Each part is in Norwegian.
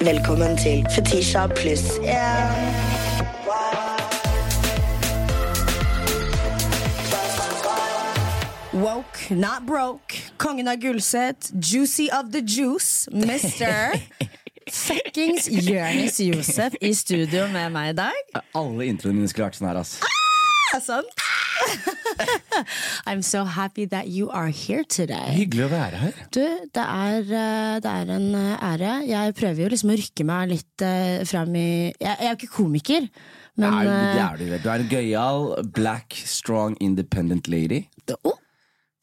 Velkommen til Fetisha pluss én. Woke, not broke. Kongen av Gulset. Juicy of the juice. Mister Fuckings Jonis Josef i studio med meg i dag. Alle introene mine skulle vært sånn her, ass. sånn. sant? I'm so happy that you are here today. Hyggelig å være her. Du, det er, eh, det er en eh, ære. Jeg prøver jo liksom å rykke meg litt uh, fram i jeg, jeg er jo ikke komiker, men Nei, det eh, er du, det. du er en gøyal, black, strong, independent lady. det- oh,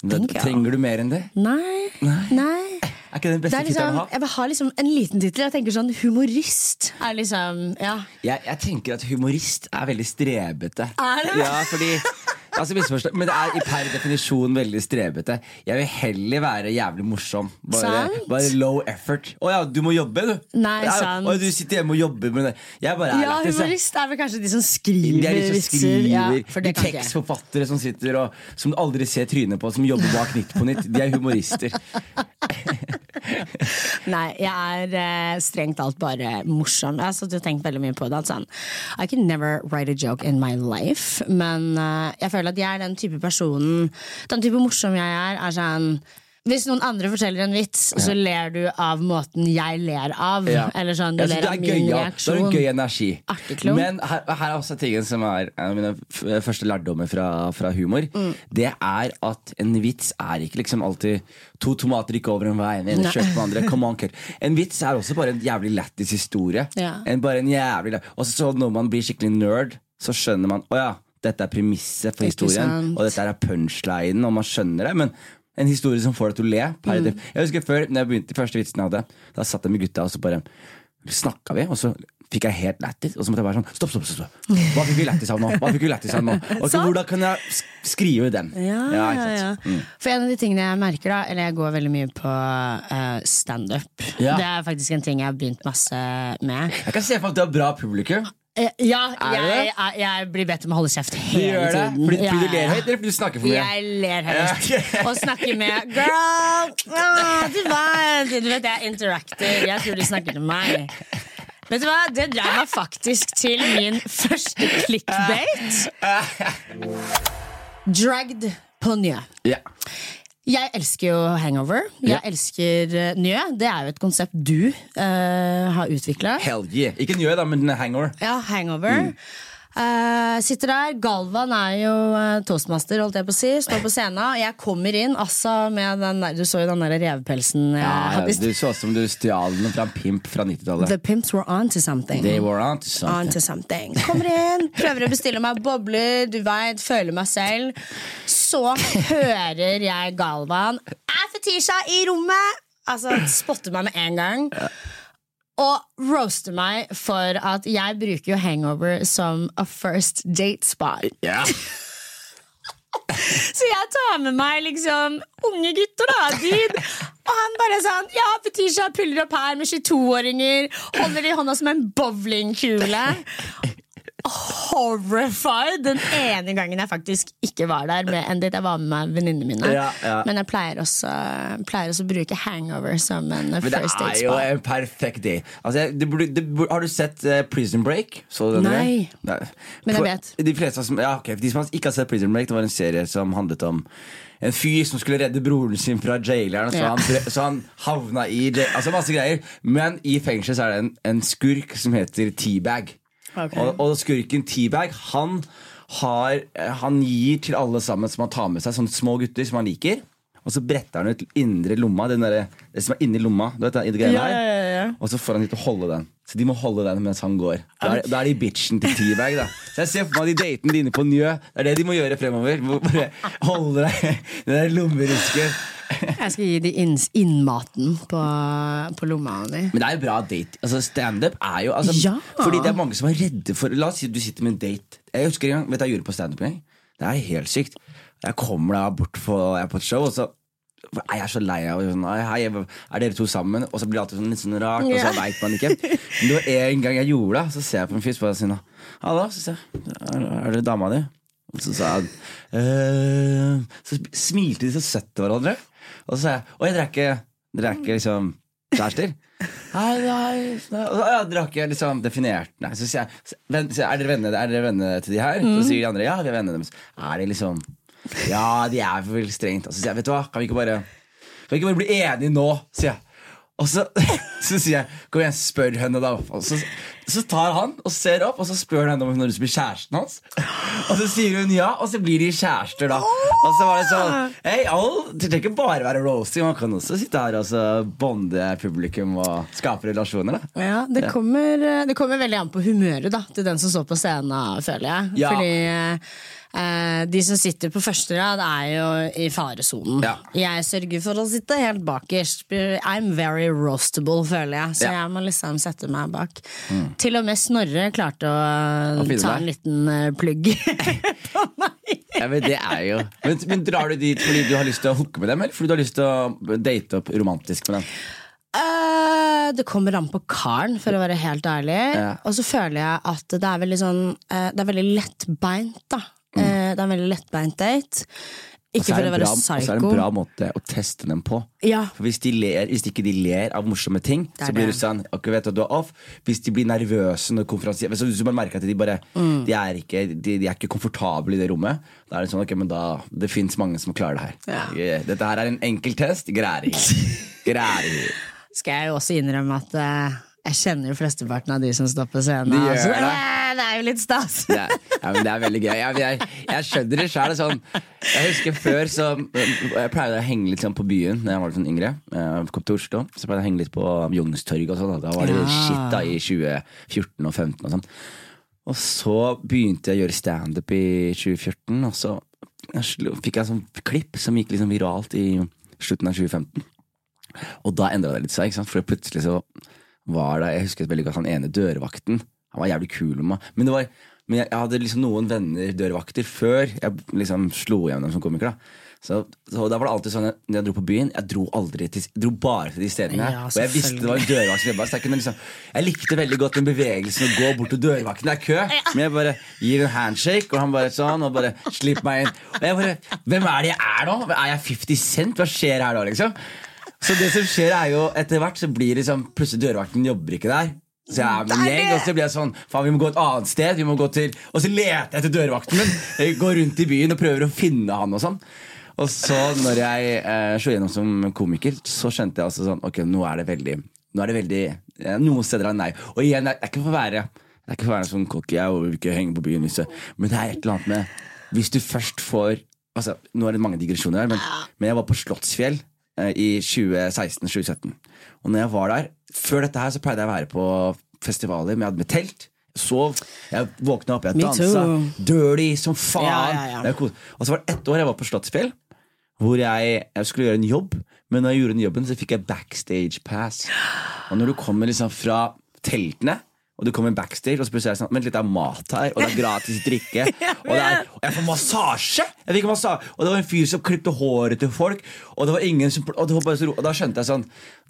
Da, trenger du mer enn det? Nei. Nei. Er ikke det den beste tittelen liksom, å ha? jeg vil ha liksom en liten tittel. Jeg tenker sånn humorist. Er liksom, ja Jeg, jeg tenker at humorist er veldig strebete. Er det? Ja, fordi altså misforstå, Men det er i per definisjon veldig strebete. Jeg vil heller være jævlig morsom. Bare, Sant? bare low effort. Å ja, du må jobbe, du! Nei, er, sant. Å, du sitter hjemme og jobber med det. Jeg bare er Ja, lættis, jeg. humorist er vel kanskje de som De skriver er de som skriver, Ja, for det de kan ikke jeg. tekstforfattere som sitter og Som du aldri ser trynet på, som jobber bak Nytt på Nytt. De er humorister. Nei, jeg er eh, strengt talt bare morsom. Jeg har og tenkt veldig mye på det. At sånn, I can never write a joke in my life. Men eh, jeg føler at jeg er den type personen Den type morsom jeg er, er sånn hvis noen andre forteller en vits, så ler du av måten jeg ler av. Ja. Eller sånn, du ja, så ler av min gøy, ja. Det er en gøy energi. Artig. Men her, her er også tingen som er en av mine første lærdommer fra, fra humor. Mm. Det er at en vits er ikke liksom alltid to tomater gikk over en vei, en ene andre. Come on, kid. En vits er også bare en jævlig lættis historie. Ja. En, bare en jævlig Og så når man blir skikkelig nerd, så skjønner man å ja, dette er premisset for historien, og dette er punchlinen, og man skjønner det. Men en historie som får deg til å le. Mm. Jeg husker før, når jeg begynte de første vitsene jeg hadde, da satt jeg med gutta og så bare snakka vi, og så fikk jeg helt lættis. Og så måtte jeg være sånn Stopp, stopp, stopp! stopp. Hva fikk vi lættis av nå? Hva fikk vi lættis av nå? Og Sant. hvordan kan jeg skrive den? Ja, Ja, ja, ja. Mm. For en av de tingene jeg merker, da Eller jeg går veldig mye på uh, standup. Ja. Det er faktisk en ting jeg har begynt masse med. Jeg kan se for meg at du har bra publikum. Eh, ja, Er jeg, jeg, blir bedt om å holde kjeft hele tiden. fordi, Ja, du ler høyt, eller fordi du snakker for mye? Jeg ler høyt. Ja, okay. Og snakker med Girl! ah, du, vet, du vet, jeg interacter. Jeg tror du snakker til meg. Vet du hva? Det drar meg faktisk til min første clickbait. Dragged på nye. Ja. Jeg elsker jo hangover. Jeg yeah. elsker uh, Njø. Det er jo et konsept du uh, har utvikla. Yeah. Ikke Njø, da, men hangover. Ja, hangover. Eh, sitter der. Galvan er jo uh, toastmaster, holdt jeg på å si. Står på scenen. Og jeg kommer inn altså med den der Du så jo den der revepelsen jeg Ja, hadde du så ut som du stjal den fra en pimp fra 90-tallet. The pimps were on to something. They were on to On to something. Kommer inn, prøver å bestille meg bobler, du veit, føler meg selv. Så hører jeg Galvan Er Fetisha i rommet? Altså, spotter meg med en gang. Og roaster meg for at jeg bruker jo hangover som a first date spot. Ja. Så jeg tar med meg liksom unge gutter, da. Dude. Og han bare sånn Ja, Fetisha puller opp her med 22-åringer. Holder i hånda som en bowlingkule. Horrified den ene gangen jeg faktisk ikke var der med en date. Jeg var med venninnene mine. Ja, ja. Men jeg pleier også, pleier også å bruke hangover som en Men det first date er jo en perfekt day. Altså, det burde, det burde, har du sett eh, Prison Break? Så du den, Nei. eller? Men jeg For- vet. De, fleste som, ja, okay, de som ikke har sett Prison Break, det var en serie som handlet om en fyr som skulle redde broren sin fra jaileren, så, Ja. han, så han havna i jail, Altså masse greier. Men i fengsel er det en, en skurk som heter Teabag. Ok. Og, og skurken Teabag, han har Han gir til alle sammen som han tar med seg, sånne små gutter som han liker. Og så bretter han ut indre lomma, den der, det som er inni lomma. Du vet, det, det greiene Ja, her. ja, ja, ja. Og så får han de til å holde den. Så de må holde den mens han går. Da er, da er de bitchen til Teabag. Da. Så jeg ser for meg de datene dine på Njø. Det er det de må gjøre fremover. Holde deg den der lommerusken. Jeg skal gi de inn, innmaten på, på lomma di. Men det er jo bra date. Altså Standup er jo altså, Ja. Fordi det er mange som er redde for La oss si du sitter med en date. Jeg husker en gang, vet du jeg gjorde på standup en? Det er helt sykt. Jeg kommer da bort på, jeg er på et show, og så er jeg så lei av sånn, «Hei, Er dere to sammen? Og så blir det alltid sånn, litt sånn rart, og så veit man ikke. Men det var en gang jeg gjorde det, så ser jeg på en fyr på siden av Hallo, så jeg. Er, er det dama di? Og så sa han «Eh», Så smilte de så søtt til hverandre. Og så sa jeg Oi, dere er ikke, dere er ikke liksom kjærester? Nei, nei, nei. Og så, ja, har ikke liksom definert Nei, så sier jeg "Venn- så er dere venner, er dere venner til de her? Så sier de andre ja, vi er venner deres. Er de liksom Ja, de er vel strengt. Og så sier jeg vet du hva, kan vi ikke bare Kan vi ikke bare bli enige nå, sier jeg. Og så, så sier jeg Kom igjen, spør henne, da. Og så, så tar han og ser opp, og så spør han henne om hun har lyst til å bli kjæresten hans. Og så sier hun ja, og så blir de kjærester, da. Og så var det sånn hey, all, Det trenger ikke bare være roasting, man kan også sitte her og så bonde publikum og skape relasjoner. da Ja, det kommer, eh, det kommer veldig an på humøret da, til den som står på scenen, føler jeg. Ja. Fordi de som sitter på første rad, er jo i faresonen. Ja. Jeg sørger for å sitte helt bakerst. I'm very roastable, føler jeg. Så Ja. Mm. jeg må liksom sette meg bak. Til og med Snorre klarte å Å ta en liten eh, plugg på meg. Ja, men det er jo men, men drar du dit fordi du har lyst til å hooke med dem, eller fordi du har lyst til å date opp romantisk med dem? Uh, det kommer an på karen, for å være helt ærlig. Ja. Og så føler jeg at det er veldig sånn uh, Det er veldig lettbeint, da. Eh, det er en veldig lettbeint date. Ikke for å være bra- og så er det en bra måte å teste dem på. Ja. For Hvis de ler, hvis ikke de ler av morsomme ting, så blir det. du sånn ok, vet du, du er off. Hvis de blir nervøse når konferansier Hvis du bare merker at de bare Mm. de, er ikke, de, de er ikke komfortable i det rommet, da er det sånn ok, men da Det fins mange som klarer det her. Ja. Dette her er en enkel test. Greier ikke. Skal jeg jo også innrømme at eh, jeg kjenner jo flesteparten av de som står på scenen. De gjør altså. det. Eh, det er jo litt stas. Det er, ja, men det er veldig gøy. Jeg, jeg, jeg skjønner det sjøl. Sånn. Jeg husker før så Jeg pleide å henge litt sånn på byen Da jeg var litt sånn yngre. Jeg kom til Oslo, så pleide jeg å henge litt på Youngstorget. og sånn, Da var det Ja. shit da i 2014 og 2015 og sånn. Og så begynte jeg å gjøre standup i 2014, og så fikk jeg en sånn klipp som gikk liksom viralt i slutten av 2015. Og da endra det litt seg, ikke sant? for plutselig så var da Jeg husker veldig godt han ene dørvakten. Han var jævlig kul med meg. Men, det var, men jeg, jeg hadde liksom noen venner dørvakter før jeg liksom slo igjennom som komiker. da så, så da var det alltid sånn Når jeg dro på byen, jeg dro aldri til dro bare til de stedene. Ja, og jeg visste det var en dørvakt så jeg kunne liksom Jeg likte veldig godt den bevegelsen å gå bort til dørvakten. Det er kø. Men jeg bare gir en handshake, og han bare sånn, og bare slipper meg inn. Og jeg bare Hvem er det jeg er nå? Er jeg 50 Cent? Hva skjer her da, liksom? Så det som skjer er jo Etter hvert så blir det sånn Plutselig dørvakten jobber ikke der. Så jeg er med Og så blir jeg sånn Faen vi må gå et annet sted Vi må gå til Og så leter jeg etter dørvakten min. Går rundt i byen og prøver å finne han og sånn. Og så når jeg eh, slo gjennom som komiker Så skjønte jeg altså sånn Ok, nå er det veldig Nå er det veldig eh, Noen steder er nei Og igjen, det er ikke for å være Det er ikke for å være sånn cocky Jeg vil ikke henge på byen hvis Men det er et eller annet med Hvis du først får Altså, nå er det mange digresjoner her Men, men jeg var på Slottsfjell I 2016-2017 Og når jeg var der Før dette her så pleide jeg å være på festivaler men jeg hadde med telt. Sov, jeg våkna opp, jeg dansa. Dirty som faen. Ja, ja, ja. Og så var det ett år jeg var på Slottsfjell Hvor jeg, jeg skulle gjøre en jobb Men når jeg gjorde den jobben så fikk jeg backstage pass. Og når du kommer liksom fra teltene og du kommer backstage og så plutselig er det sånn Vent litt, det er mat her, og det er gratis drikke. Og, det er, og jeg får massasje! Jeg fikk massasje Og det var en fyr som klippte håret til folk. Og det var ingen som Og, det var så ro, og da skjønte jeg sånn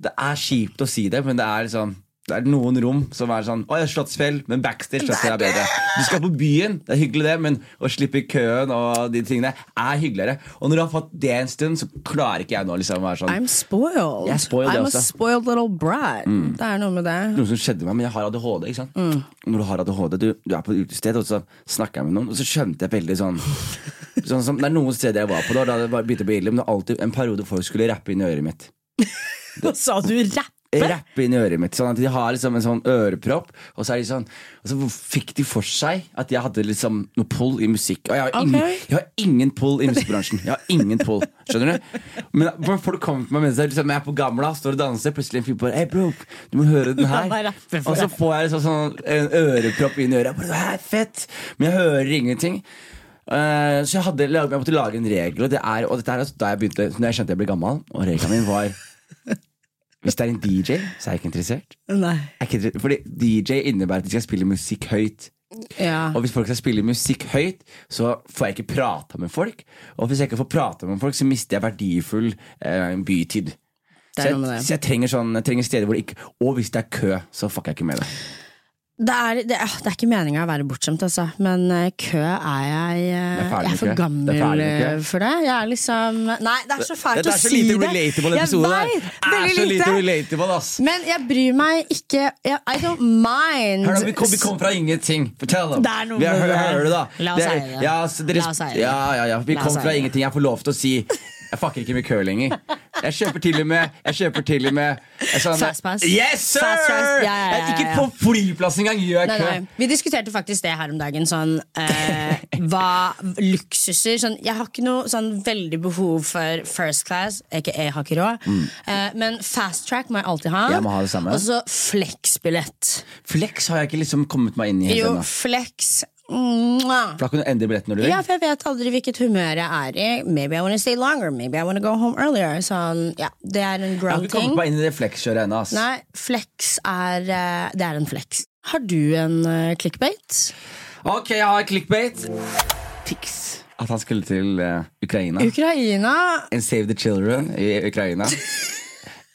Det er kjipt å si det, men det er liksom det er noen rom som er sånn Å, jeg har Slottsfjell, men backstage Slottsfjell er bedre. Du skal på byen, det er hyggelig det, men å slippe køen og de tingene er hyggeligere. Og når du har fått det en stund, så klarer ikke jeg nå liksom å være sånn I'm spoiled. Jeg er spoiled, I'm a spoiled little brat. Det er noe med det. noe som skjedde med meg, men jeg har ADHD. ikke sant? Når du har ADHD, du, du er på et utested, og så snakker jeg med noen, og så skjønte jeg veldig sånn, sånn som, Det er noen steder jeg var på da, da det begynte å bli ille, men det var alltid en periode folk skulle rappe inn i øret mitt. Sa du rappe? Rappe inn i øret mitt, sånn at de har liksom en sånn ørepropp, og så er de sånn Og så fikk de for seg at jeg hadde liksom noe pull i musikk. Og jeg har, ingen, okay. jeg har ingen pull i musikkbransjen. Jeg har ingen pull, skjønner du? Men når folk kommer til meg mens jeg liksom, jeg er på gamla, står og danser, plutselig en fyr bare Hei, bro, du må høre den her. Og så får jeg liksom sånn en ørepropp inn i øret. Bare, det er fett Men jeg hører ingenting. Uh, så jeg, hadde, jeg måtte lage en regel, og, det er, og dette er altså da jeg begynte Når jeg skjønte jeg ble gammel, og regelen min var Hvis det er en DJ, så er jeg ikke interessert. Nei. Jeg ikke interessert fordi DJ innebærer at de skal spille musikk høyt. Ja. Og hvis folk skal spille musikk høyt, så får jeg ikke prata med folk. Og hvis jeg ikke får prata med folk, så mister jeg verdifull eh, bytid. Så jeg, så jeg trenger, sånn, jeg trenger steder hvor det ikke Og hvis det er kø, så fucker jeg ikke med det. Det er, det, er, det er ikke meninga å være bortskjemt, altså. Men eh, kø er jeg eh, er Jeg er for gammel eh, for det. Jeg er liksom Nei, det er så fælt Dette å er så si lite det. relatable episode. Der. Det er så lite relatable, ass. Men jeg bryr meg ikke jeg, I don't mind. Hør da, vi, kom, vi kom fra ingenting. Fortell dem. Det er noe Vi hør, det. hør da. La oss eie det. Ja, dere, La oss eie det. ja, ja, ja. Vi kom fra ingenting. Jeg får lov til å si jeg fucker ikke med kø lenger. Jeg kjøper til og med Jeg kjøper til og med Fastpass. Yes, sir! Ja, ja, ja, Ikke på flyplassen engang gjør jeg kø. nei. Vi diskuterte faktisk det her om dagen. Sånn, eh, hva luksuser sånn, Jeg har ikke noe sånn veldig behov for first class, ikke jeg har ikke råd. Eh, men fast track må jeg alltid ha. Mm. Jeg må ha det samme. Og så flex-billett. Flex har jeg ikke liksom kommet meg inn i Jo, flex. For da kan du endre billetten når du vil. Ja, for jeg vet aldri hvilket humør jeg er i. Maybe I wanna stay longer, maybe I wanna go home earlier. Sånn, ja, det er en Jeg har ikke kommet meg inn i det flex-kjøret ennå. Nei, flex er eh, Det er en flex. Har du en uh, clickbait? Ok, jeg har clickbait. Tix. At han skulle til uh, Ukraina. Ukraina And save the children i Ukraina.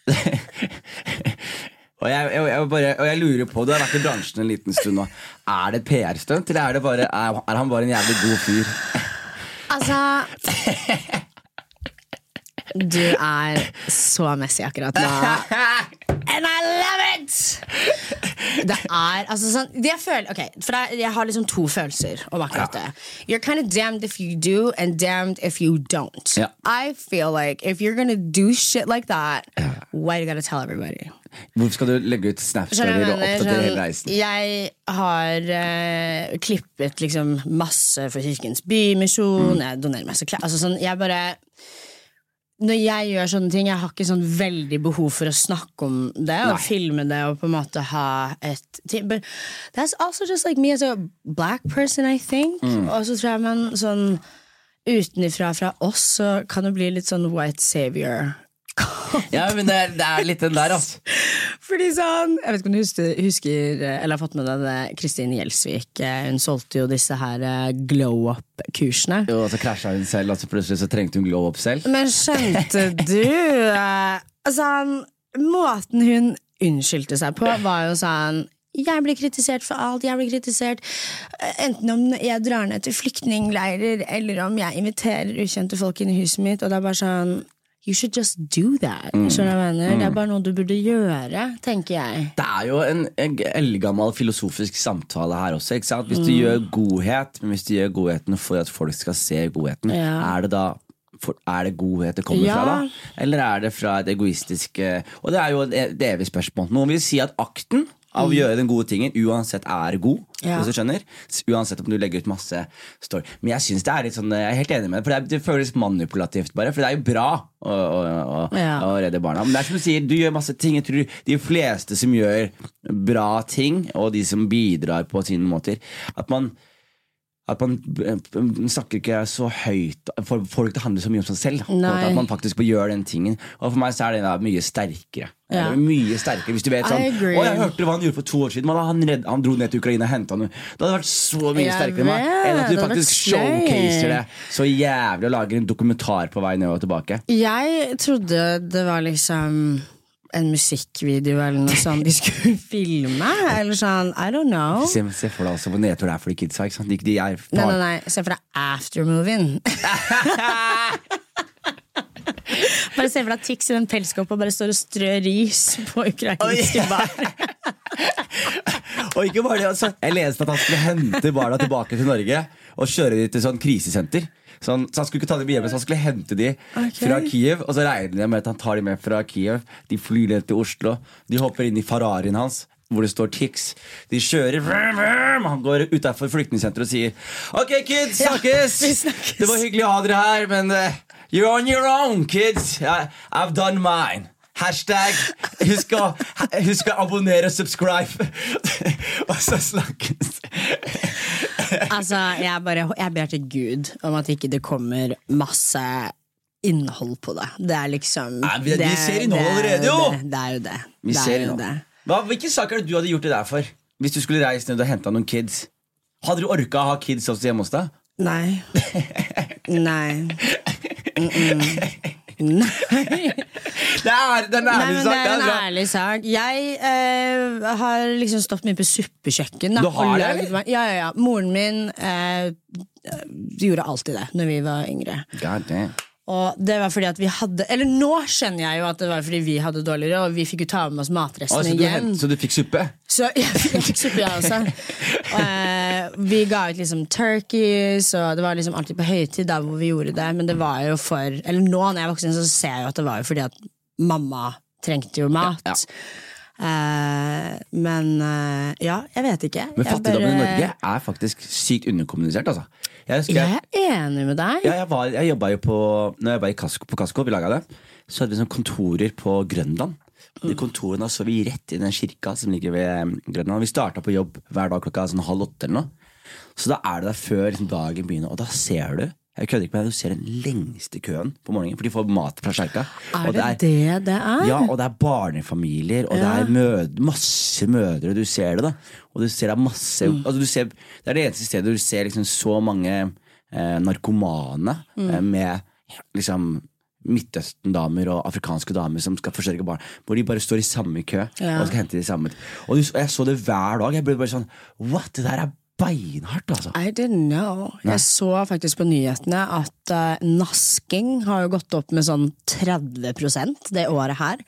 og, jeg, jeg, jeg bare, og jeg lurer på, du har vært i bransjen en liten stund nå. Er det PR-stunt, eller er, det bare, er, er han bare en jævlig god fyr? Altså Du er så messy akkurat nå. And I love it! Det er altså sånn jeg, føler, okay, for jeg, jeg har liksom to følelser om akkurat det. You're kind of damned if you do, and damned if you don't. Ja. I feel like if you're gonna do shit like that, why you gotta tell everybody? Hvorfor skal du legge ut Skjønner Snap-story og oppdatere hele reisen? Jeg har uh, klippet liksom masse for Kirkens Bymisjon. Jeg donerer masse klær. Altså sånn, jeg bare når jeg gjør sånne ting, jeg har ikke sånn veldig behov for å snakke om det og Nei. filme det og på en måte ha et. But that's also just like me as a black person, I think. Mm. Og så tror jeg man sånn utenifra fra oss så kan det bli litt sånn white savior. Ja, men det er, det er litt den der, altså. Fordi sånn Jeg vet ikke om du husker, husker eller har fått med deg det Kristin Gjelsvik eh, Hun solgte jo disse her eh, glow up-kursene. Jo, og så krasja hun selv, og så plutselig så trengte hun glow up selv. Men skjønte du eh, Altså, måten hun unnskyldte seg på, var jo sånn jeg blir kritisert for alt. jeg blir kritisert Enten om jeg drar ned til flyktningleirer, eller om jeg inviterer ukjente folk inn i huset mitt. Og det er bare sånn You should just do that. Skjønner du hva jeg mener? Det er bare noe du burde gjøre, tenker jeg. Det er jo en, en eldgammel filosofisk samtale her også. Ikke sant? Hvis Mm. du gjør godhet, men hvis du gjør godheten for at folk skal se godheten, Ja. er det da for, er det godhet det kommer Ja. fra, da? Eller er det fra et egoistisk eh, Og det er jo et evig spørsmål. Noen vil si at akten av å gjøre den gode tingen uansett er god. Mm. Ja. Hvis du skjønner Uansett om du legger ut masse story. Men jeg synes det er litt sånn Jeg er helt enig med det, for det, er, det føles manipulativt, bare. For det er jo bra å, å, å, Ja. å redde barna. Men det er som du sier, du gjør masse ting. Jeg tror de fleste som gjør bra ting, og de som bidrar på sine måter, at man at man man snakker ikke så høyt for folk det handler så mye om seg selv. At man faktisk bør gjøre den tingen. Og for meg så er det mye sterkere. Ja. Mye sterkere Hvis du vet sånn. Å, jeg hørte hva han gjorde for to år siden. Han, redd, han dro ned til Ukraina og henta noe. Det hadde vært så mye Jeg sterkere enn meg vet, enn at du faktisk showcaser det så jævlig og lager en dokumentar på vei ned og tilbake. Jeg trodde det var liksom en musikkvideo eller noe sånt de skulle filme. Eller sånn, I don't know. Se, se for deg altså hvor nedtur det er for de kidsa. Ikke sant? De, de er Nei, nei, nei, Se for deg aftermovien. bare se for deg Tix i den pelskåpa og bare står og strør ris på ukrainske barn. Og ikke bare det, altså. Jeg leste at han skulle hente barna tilbake til Norge og kjøre dem til sånn krisesenter. Sånn, så Han skulle ikke ta dem hjemme, så han skulle hente dem okay. fra Kiev. Og så regner jeg med at han tar dem med fra Kiev. De flyr ned til Oslo. De hopper inn i Ferrarien hans. Hvor det står Tix. De kjører vrum, vrum. Han går utafor flyktningsenteret og sier OK, kids, Ja, snakkes! vi snakkes. Det var hyggelig å ha dere her, men uh, you're on your own, kids. I, I've done mine. Hashtag Husk å, husk å abonnere og subscribe. og så snakkes. Altså, jeg, bare, jeg ber til Gud om at ikke det kommer masse innhold på det. Det er liksom Nei, vi- vi det- ser innhold er allerede, jo! Det, det er jo det. Vi det ser er jo det. Hva, hvilke saker er det du hadde gjort det der for? Hvis du skulle reist ned og henta noen kids? Hadde du orka å ha kids også hjemme hos deg? Nei. Nei. Mm -mm. Nei. Det er, det er en ærlig Nei, sak. det er en ærlig sak. Jeg eh, har liksom stått mye på suppekjøkken. Da, Du har det, eller? Ja, ja, ja. Moren min eh, gjorde alltid det når vi var yngre. God damn. Og det var fordi at vi hadde Eller nå skjønner jeg jo at det var fordi vi hadde dårlig råd, og vi fikk jo ta med oss matrestene så, du, hjem. så du fikk suppe? Så jeg fikk suppe, jeg også. Eh, vi ga ut liksom turkeys, og det var liksom alltid på høytid da hvor vi gjorde det. Men det var jo for Eller nå når jeg er voksen, så ser jeg jo at det var jo fordi at mamma trengte jo mat. Ja, Eh, men eh, ja, jeg vet ikke. Men fattigdommen fattigdommen i Norge er faktisk sykt underkommunisert. Altså. Jeg, husker, Jeg er enig med deg. ja, jeg, var, jeg jobba jo på Når jeg jobba i Kasko, på Kasko, vi laga det, så hadde vi sånn kontorer på Grønland. De kontorene så vi rett i den kirka som ligger ved Grønland. Vi starta på jobb hver dag klokka sånn halv åtte eller noe. Så da er du der før liksom, dagen begynner, og da ser du jeg kødder ikke med deg, Du ser den lengste køen på morgenen, for de får mat fra kjerka. Er Og det det det er? Ja, og det er barnefamilier, og det er mød masse mødre. Du ser det, da. Og du ser det er masse Mm. altså, du ser, Det er det eneste stedet du ser liksom så mange eh, narkomane Mm. eh, med liksom Midtøsten-damer og afrikanske damer som skal forsørge barn. Hvor de bare står i samme kø Ja. og skal hente de samme. Og jeg så det hver dag. Jeg ble bare sånn What? Det der er beinhardt, altså. I didn't know. Jeg så faktisk på nyhetene at uh, nasking har jo gått opp med sånn 30% det året her.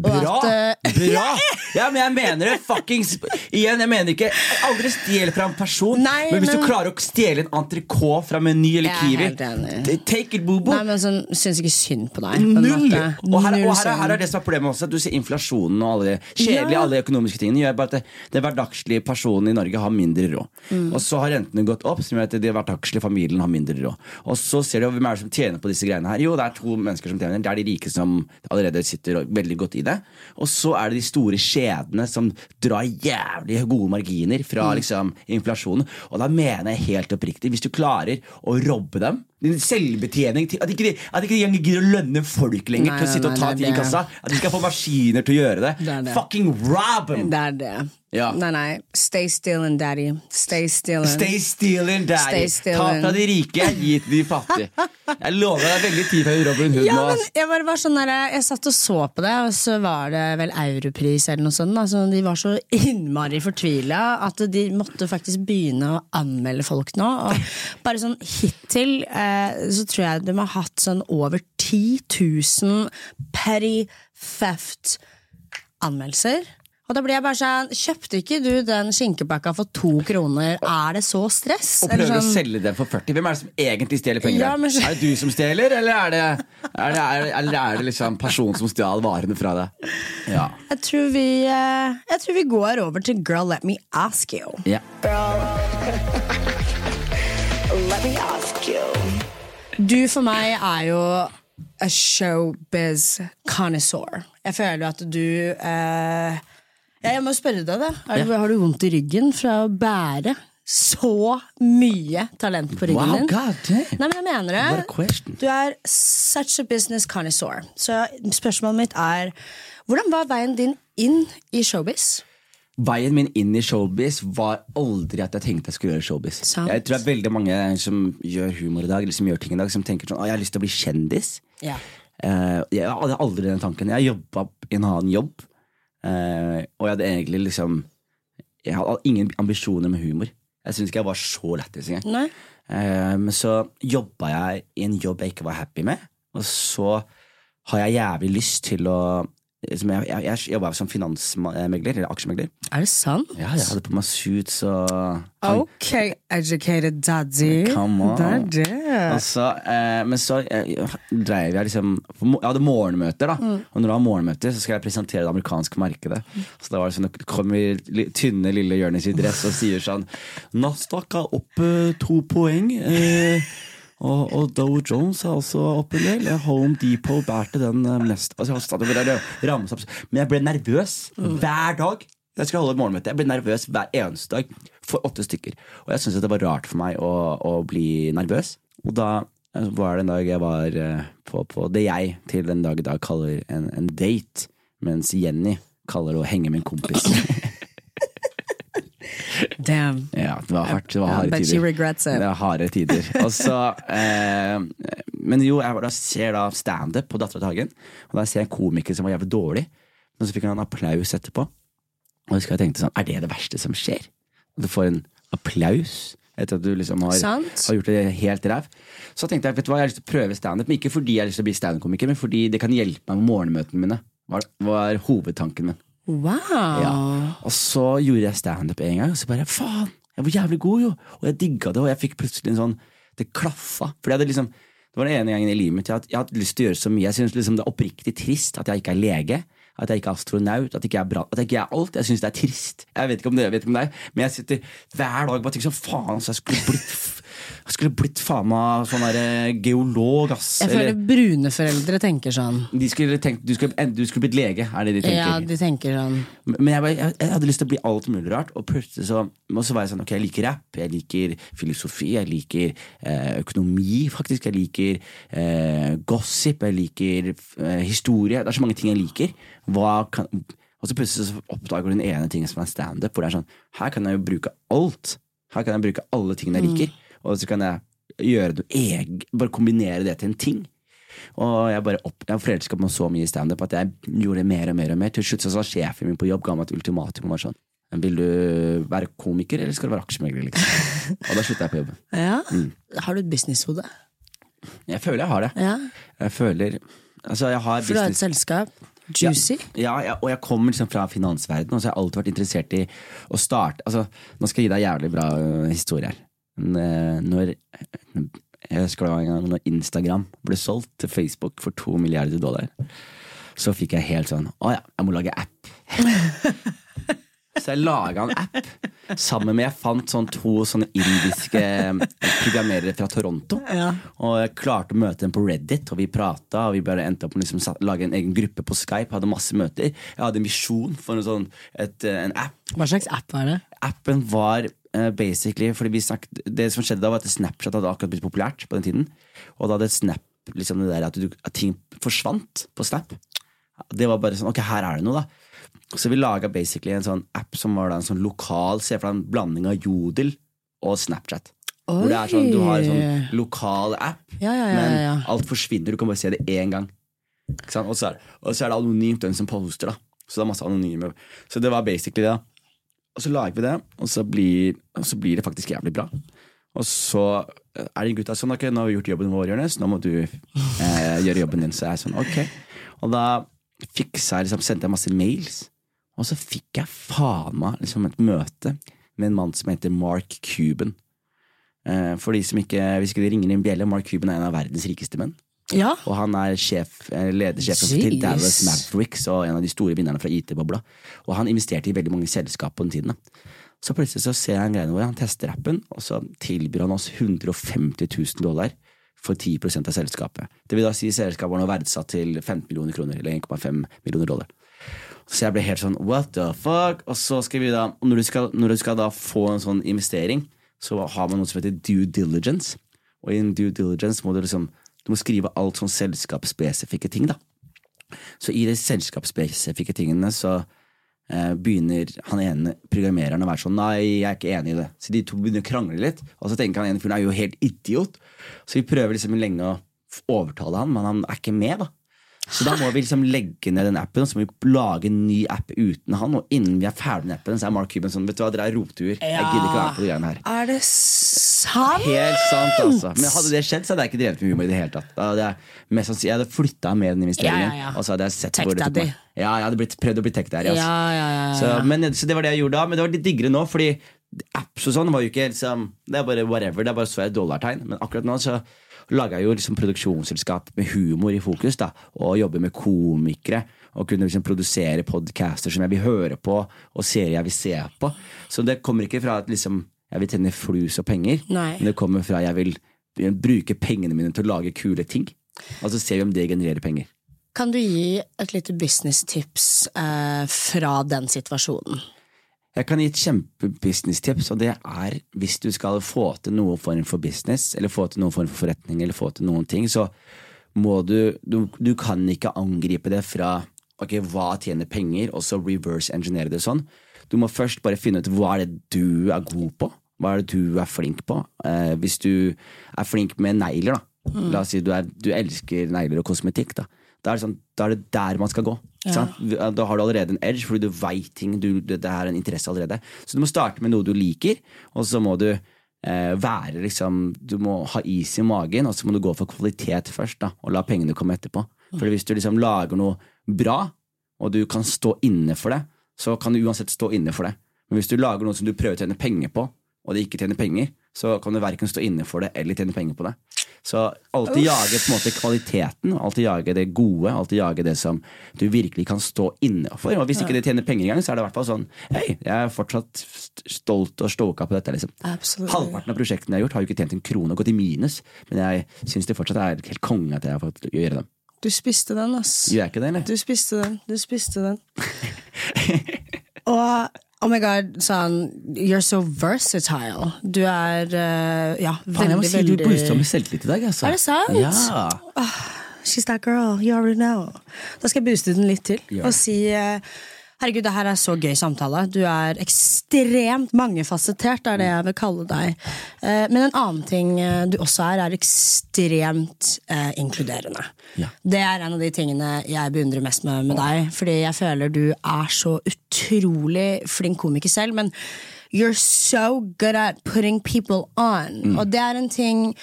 Bra! at, uh, Bra! Ja, men jeg mener det. Fuckings Igjen, jeg mener ikke Aldri stjel fra en person. Nei, men hvis men- du klarer å stjele en entrecôte fra Meny eller er Kiwi, take it, bobo. Nei, men sånn, syns ikke synd på deg. på Null! Og her, og her, er- her er det som er problemet også. At du ser inflasjonen og alle de kjedelige Ja. alle de økonomiske tingene gjør bare at det, det hverdagslige personen i Norge har mindre råd. Mm. Og så har rentene gått opp, som gjør at de hverdagslige familien har mindre råd. Og så ser du hvem er det som tjener på disse greiene her. Jo, det er to mennesker som tjener. Det er de rike som allerede sitter veldig godt i det. Og så er det de store kjedene som drar jævlig gode marginer Mm. fra liksom, inflasjonen. Og da mener jeg helt oppriktig, hvis du klarer å robbe dem selvbetjening At ikke de, at ikke de gidder å lønne folk lenger Nei, til å sitte nei, og ta ting i kassa. At de skal få maskiner til å gjøre det. Det det. Fucking rob them! Det er det. Ja. Nei, nei. Stay stealing, daddy. Stay stealing. Stay stealing, daddy. Stay Ta fra de rike, gi til de fattige. Jeg lover deg veldig tid før Robin Hood Ja, men jeg bare var sånn der, Jeg satt og så på det, og så var det vel Europris eller noe sånt. Altså, de var så innmari fortvila at de måtte faktisk begynne å anmelde folk nå. Og bare sånn hittil eh, så tror jeg de har hatt sånn over 10 000 petty theft-anmeldelser. Og da blir jeg bare sånn Kjøpte ikke du den skinkepakka for to kroner? Er det så stress? Og prøver sånn... å selge den for 40. Hvem er det som egentlig stjeler penger? Ja, men Er det du som stjeler, eller er det, er det, er det, eller er det liksom personen som stjal varene fra deg? Ja. Jeg tror vi, eh, jeg tror vi går over til Girl Let Me Ask You. ja. Let me ask. Du for meg er jo a showbiz connoisseur. Jeg føler jo at du eh, Jeg må spørre deg, da. Er, ja. Har du vondt i ryggen fra å bære så mye talent på ryggen Wow, din? god damn. Nei, men jeg mener det. Du er such a business connoisseur. Så spørsmålet mitt er hvordan var veien din inn i showbiz? Veien min inn i showbiz var aldri at jeg tenkte jeg skulle gjøre showbiz. Sant. Jeg tror det er veldig mange som gjør humor i dag, eller som gjør ting i dag, som tenker sånn Å, jeg har lyst til å bli kjendis. Ja. Uh, jeg hadde aldri den tanken. Jeg jobba i en annen jobb, uh, og jeg hadde egentlig liksom Jeg hadde ingen ambisjoner med humor. Jeg syntes ikke jeg var så lættis engang. Men så jobba jeg i en jobb jeg ikke var happy med, og så har jeg jævlig lyst til å som jeg, jeg, jeg jobba som finansmegler, eller aksjemegler. Er det sant? Ja, jeg hadde på meg suits og han, Ok, educated daddy. Come on. Det det. Og så, eh, men så eh, dreiv jeg liksom Jeg hadde morgenmøter, da. Og når du har morgenmøter, så skal jeg presentere det amerikanske markedet. Så da var det sånn Det kommer tynne, lille Jonis i dress og sier sånn Nasdaq er opp eh, to poeng. Eh, og, og Dow Jones er også opp en del. Eh, Home Depot bærte den eh, mest. Altså, ramse opp. Men jeg ble nervøs hver dag. Jeg skal holde morgenmøte. Jeg ble nervøs hver eneste dag for åtte stykker. Og jeg syntes det var rart for meg å, å bli nervøs. Og da eh, var det en dag jeg var eh, på, på det jeg til den dag i dag kaller en, en date, mens Jenny kaller det å henge med en kompis. Damn. ja, det var hardt. Det var harde yeah, tider. regrets it. Det var harde tider. Og så, eh, men jo, jeg da ser da standup på Dattera til Hagen, og da ser jeg en komiker som var jævlig dårlig, men så fikk han en applaus etterpå. Og jeg tenkte sånn, er det det verste som skjer? At du får en applaus etter at du liksom har, har gjort det helt ræv. Så tenkte jeg vet du hva, jeg har lyst til å prøve standup, men ikke fordi jeg har lyst til å bli standup-komiker, men fordi det kan hjelpe meg med morgenmøtene mine. Var, var hovedtanken min. Wow. Ja. Og så gjorde jeg standup en gang, og så bare faen, jeg var jævlig god, jo. Og jeg digga det, og jeg fikk plutselig en sånn Det klaffa. For hadde liksom det var den ene gangen i livet mitt jeg hadde, jeg hadde lyst til å gjøre så mye. Jeg synes liksom Det er oppriktig trist at jeg ikke er lege, at jeg ikke er astronaut, at jeg ikke er bra, at jeg ikke er alt. Jeg syns det er trist. Jeg vet ikke om det, jeg vet ikke om det er, men jeg sitter hver dag og bare tenker sånn faen, altså, jeg skulle blitt Jeg skulle blitt faen meg sånn der geolog, ass. Jeg føler Eller, brune foreldre tenker sånn. de skulle tenkt du skulle, du skulle blitt lege, er det de tenker. Ja, de tenker sånn. Men jeg, jeg, jeg hadde lyst til å bli alt mulig rart, og plutselig så, og så var jeg sånn Ok, jeg liker rapp, jeg liker filosofi, jeg liker eh, økonomi, faktisk. Jeg liker eh, gossip, jeg liker eh, historie. Det er så mange ting jeg liker. Hva kan, og så plutselig så oppdager du den ene tingen som er standup, hvor det er sånn Her kan jeg jo bruke alt. Her kan jeg bruke alle tingene jeg liker, og så kan jeg gjøre noe egen, bare kombinere det til en ting. Og jeg bare opp, jeg forelska meg så mye i standup at jeg gjorde det mer og mer. og mer Til slutt så sa sjefen min på jobb ga meg et ultimatum. og var sånn Vil du være komiker, eller skal du være aksjemegler? Liksom? Og da slutta jeg på jobben. Ja. Mm. Har du et businesshode? Jeg føler jeg har det. Ja. Jeg føler Altså, jeg har For du har et selskap. Juicy. Ja, ja, og jeg kommer liksom fra finansverdenen, og så har jeg alltid vært interessert i å starte Altså, Nå skal jeg gi deg en jævlig bra øh, historie her. Øh, når Jeg husker det var en gang når Instagram ble solgt til Facebook for to milliarder dollar, så fikk jeg helt sånn Å ja, jeg må lage app. Så jeg laga en app sammen med Jeg fant sånn to sånne indiske programmerere fra Toronto. Og jeg klarte å møte dem på Reddit, og vi prata. Og vi bare endte opp med liksom lage en egen gruppe på Skype. Hadde masse møter. Jeg hadde en visjon for en, sånn, et, eh, en app. Hva slags app var det? Appen var eh, basically fordi vi snakket, Det som skjedde da, var at Snapchat hadde akkurat blitt populært på den tiden. Og da hadde Snap liksom det der at, du, at ting forsvant på Snap. Det var bare sånn Ok, her er det noe, da. Så vi laga basically en sånn app som var da en sånn lokal Se for deg en blanding av Jodel og Snapchat. Hvor det er sånn, Du har en sånn lokal app, Ja, ja, ja, men alt forsvinner. Du kan bare se det én gang. Og, så er, og så er det anonymt den som poster. da Så det er masse anonyme. Så det var basically det. da Og så lager vi det, og så blir, og så blir det faktisk jævlig bra. Og så er de gutta sånn Ok, nå har vi gjort jobben vår, Jonis. Nå må du eh, gjøre jobben din. Så jeg er sånn, ok Og da fiksa jeg liksom, sendte jeg masse mails. Og så fikk jeg faen meg liksom et møte med en mann som heter Mark Cuban. Eh, for de som ikke, Hvis ikke det ringer en bjelle, Mark Cuban er en av verdens rikeste menn. Ja. Og han er sjef, eh, ledersjefen Jeez. til Dallas Mavericks og en av de store vinnerne fra IT-bobla. Og han investerte i veldig mange selskap på den tiden. da. Så plutselig så ser jeg en greie hvor han tester appen, og så tilbyr han oss 150 000 dollar for 10% av selskapet. Det vil da si selskapet var nå verdsatt til 15 millioner kroner, eller 1,5 millioner dollar. Så jeg ble helt sånn what the fuck? Og så skal vi da, når du skal, når du skal da få en sånn investering, så har man noe som heter due diligence. Og i en due diligence må du liksom du må skrive alt sånn selskapsspesifikke ting, da. Så i de selskapsspesifikke tingene så eh, begynner han ene programmereren å være sånn Nei, jeg er ikke enig i det. Så de to begynner å krangle litt. Og så tenker han ene fyren er jo helt idiot. Så vi prøver liksom lenge å overtale han, men han er ikke med, da. Så da må vi liksom legge ned den appen og så må vi lage en ny app uten han. Og innen vi er ferdig med appen, så er Mark Cuban sånn Vet du hva, dere er rotuer. Jeg gidder ikke være på de greiene her. Er det sant? Helt sant, altså. Men hadde det skjedd, så hadde jeg ikke drevet med humor i det hele tatt. Da hadde jeg, mest sannsynlig, jeg hadde flytta med den investeringen. Ja, ja, ja. Og så hadde jeg sett Tech hvor det tok meg. Ja, jeg hadde blitt, prøvd å bli tech daddy. Ja, Altså. ja, ja, ja. Så, men, så det var det jeg gjorde da. Men det var litt diggere nå, fordi apps og sånn var jo ikke liksom, Det er bare whatever. Det er bare så jeg dollartegn. Men akkurat nå så jeg jo liksom produksjonsselskap med humor i fokus. da Og jobber med komikere. Og kunne liksom produsere podcaster som jeg vil høre på, og serier jeg vil se på. Så det kommer ikke fra at liksom jeg vil tjene flus og penger, Nei. men det kommer fra at jeg vil bruke pengene mine til å lage kule ting. Og så ser vi om det genererer penger. Kan du gi et lite businesstips eh, fra den situasjonen? Jeg kan gi et kjempebusinesstips, og det er hvis du skal få til noen form for business, eller få til noen form for forretning, eller få til noen ting, så må du Du, du kan ikke angripe det fra ok, hva tjener penger, og så reverse engineere det sånn. Du må først bare finne ut hva er det du er god på. Hva er det du er flink på? Eh, hvis du er flink med negler, da, La oss si du, er, du elsker negler og kosmetikk. Da Da er sånn, da er det der man skal gå. Sant? Da har du allerede en edge, fordi du veit ting. Du, det, det er en interesse allerede. Så du må starte med noe du liker, og så må du eh, være liksom Du må ha is i magen, og så må du gå for kvalitet først, da og la pengene komme etterpå. For hvis du liksom lager noe bra, og du kan stå inne for det, så kan du uansett stå inne for det. Men hvis du lager noe som du prøver å tjene penger på, og det ikke tjener penger, så kan du verken stå inne for det eller tjene penger på det. Så alltid jage på en måte kvaliteten, alltid jage det gode, alltid jage det som du virkelig kan stå inne for. Og hvis ikke det tjener penger engang, så er det i hvert fall sånn Hei, jeg er fortsatt stolt og stoka på dette. liksom. Halvparten av prosjektene jeg har gjort, har jo ikke tjent en krone og gått i minus, men jeg syns det fortsatt er helt konge at jeg har fått gjøre dem. Du spiste den, ass. Gjør jeg ikke det, eller? Du spiste den. Du spiste den. Og oh my god, sånn You're so versatile. Du er uh, ja, veldig, jeg må veldig, si du veldig boosta med selvtillit i dag. Altså. Er det sant? Ja. She's that girl, you already know. Da skal jeg booste den litt til yeah. og si eh, Herregud, det her er så gøy samtale. Du er ekstremt mangefasettert, er det jeg vil kalle deg. Eh, Men en annen ting eh, du også er, er ekstremt eh, inkluderende. Ja. Det er en av de tingene jeg beundrer mest med, med deg. Fordi jeg føler du er så utrolig flink komiker selv, men you're so good at putting people on. Og det er en ting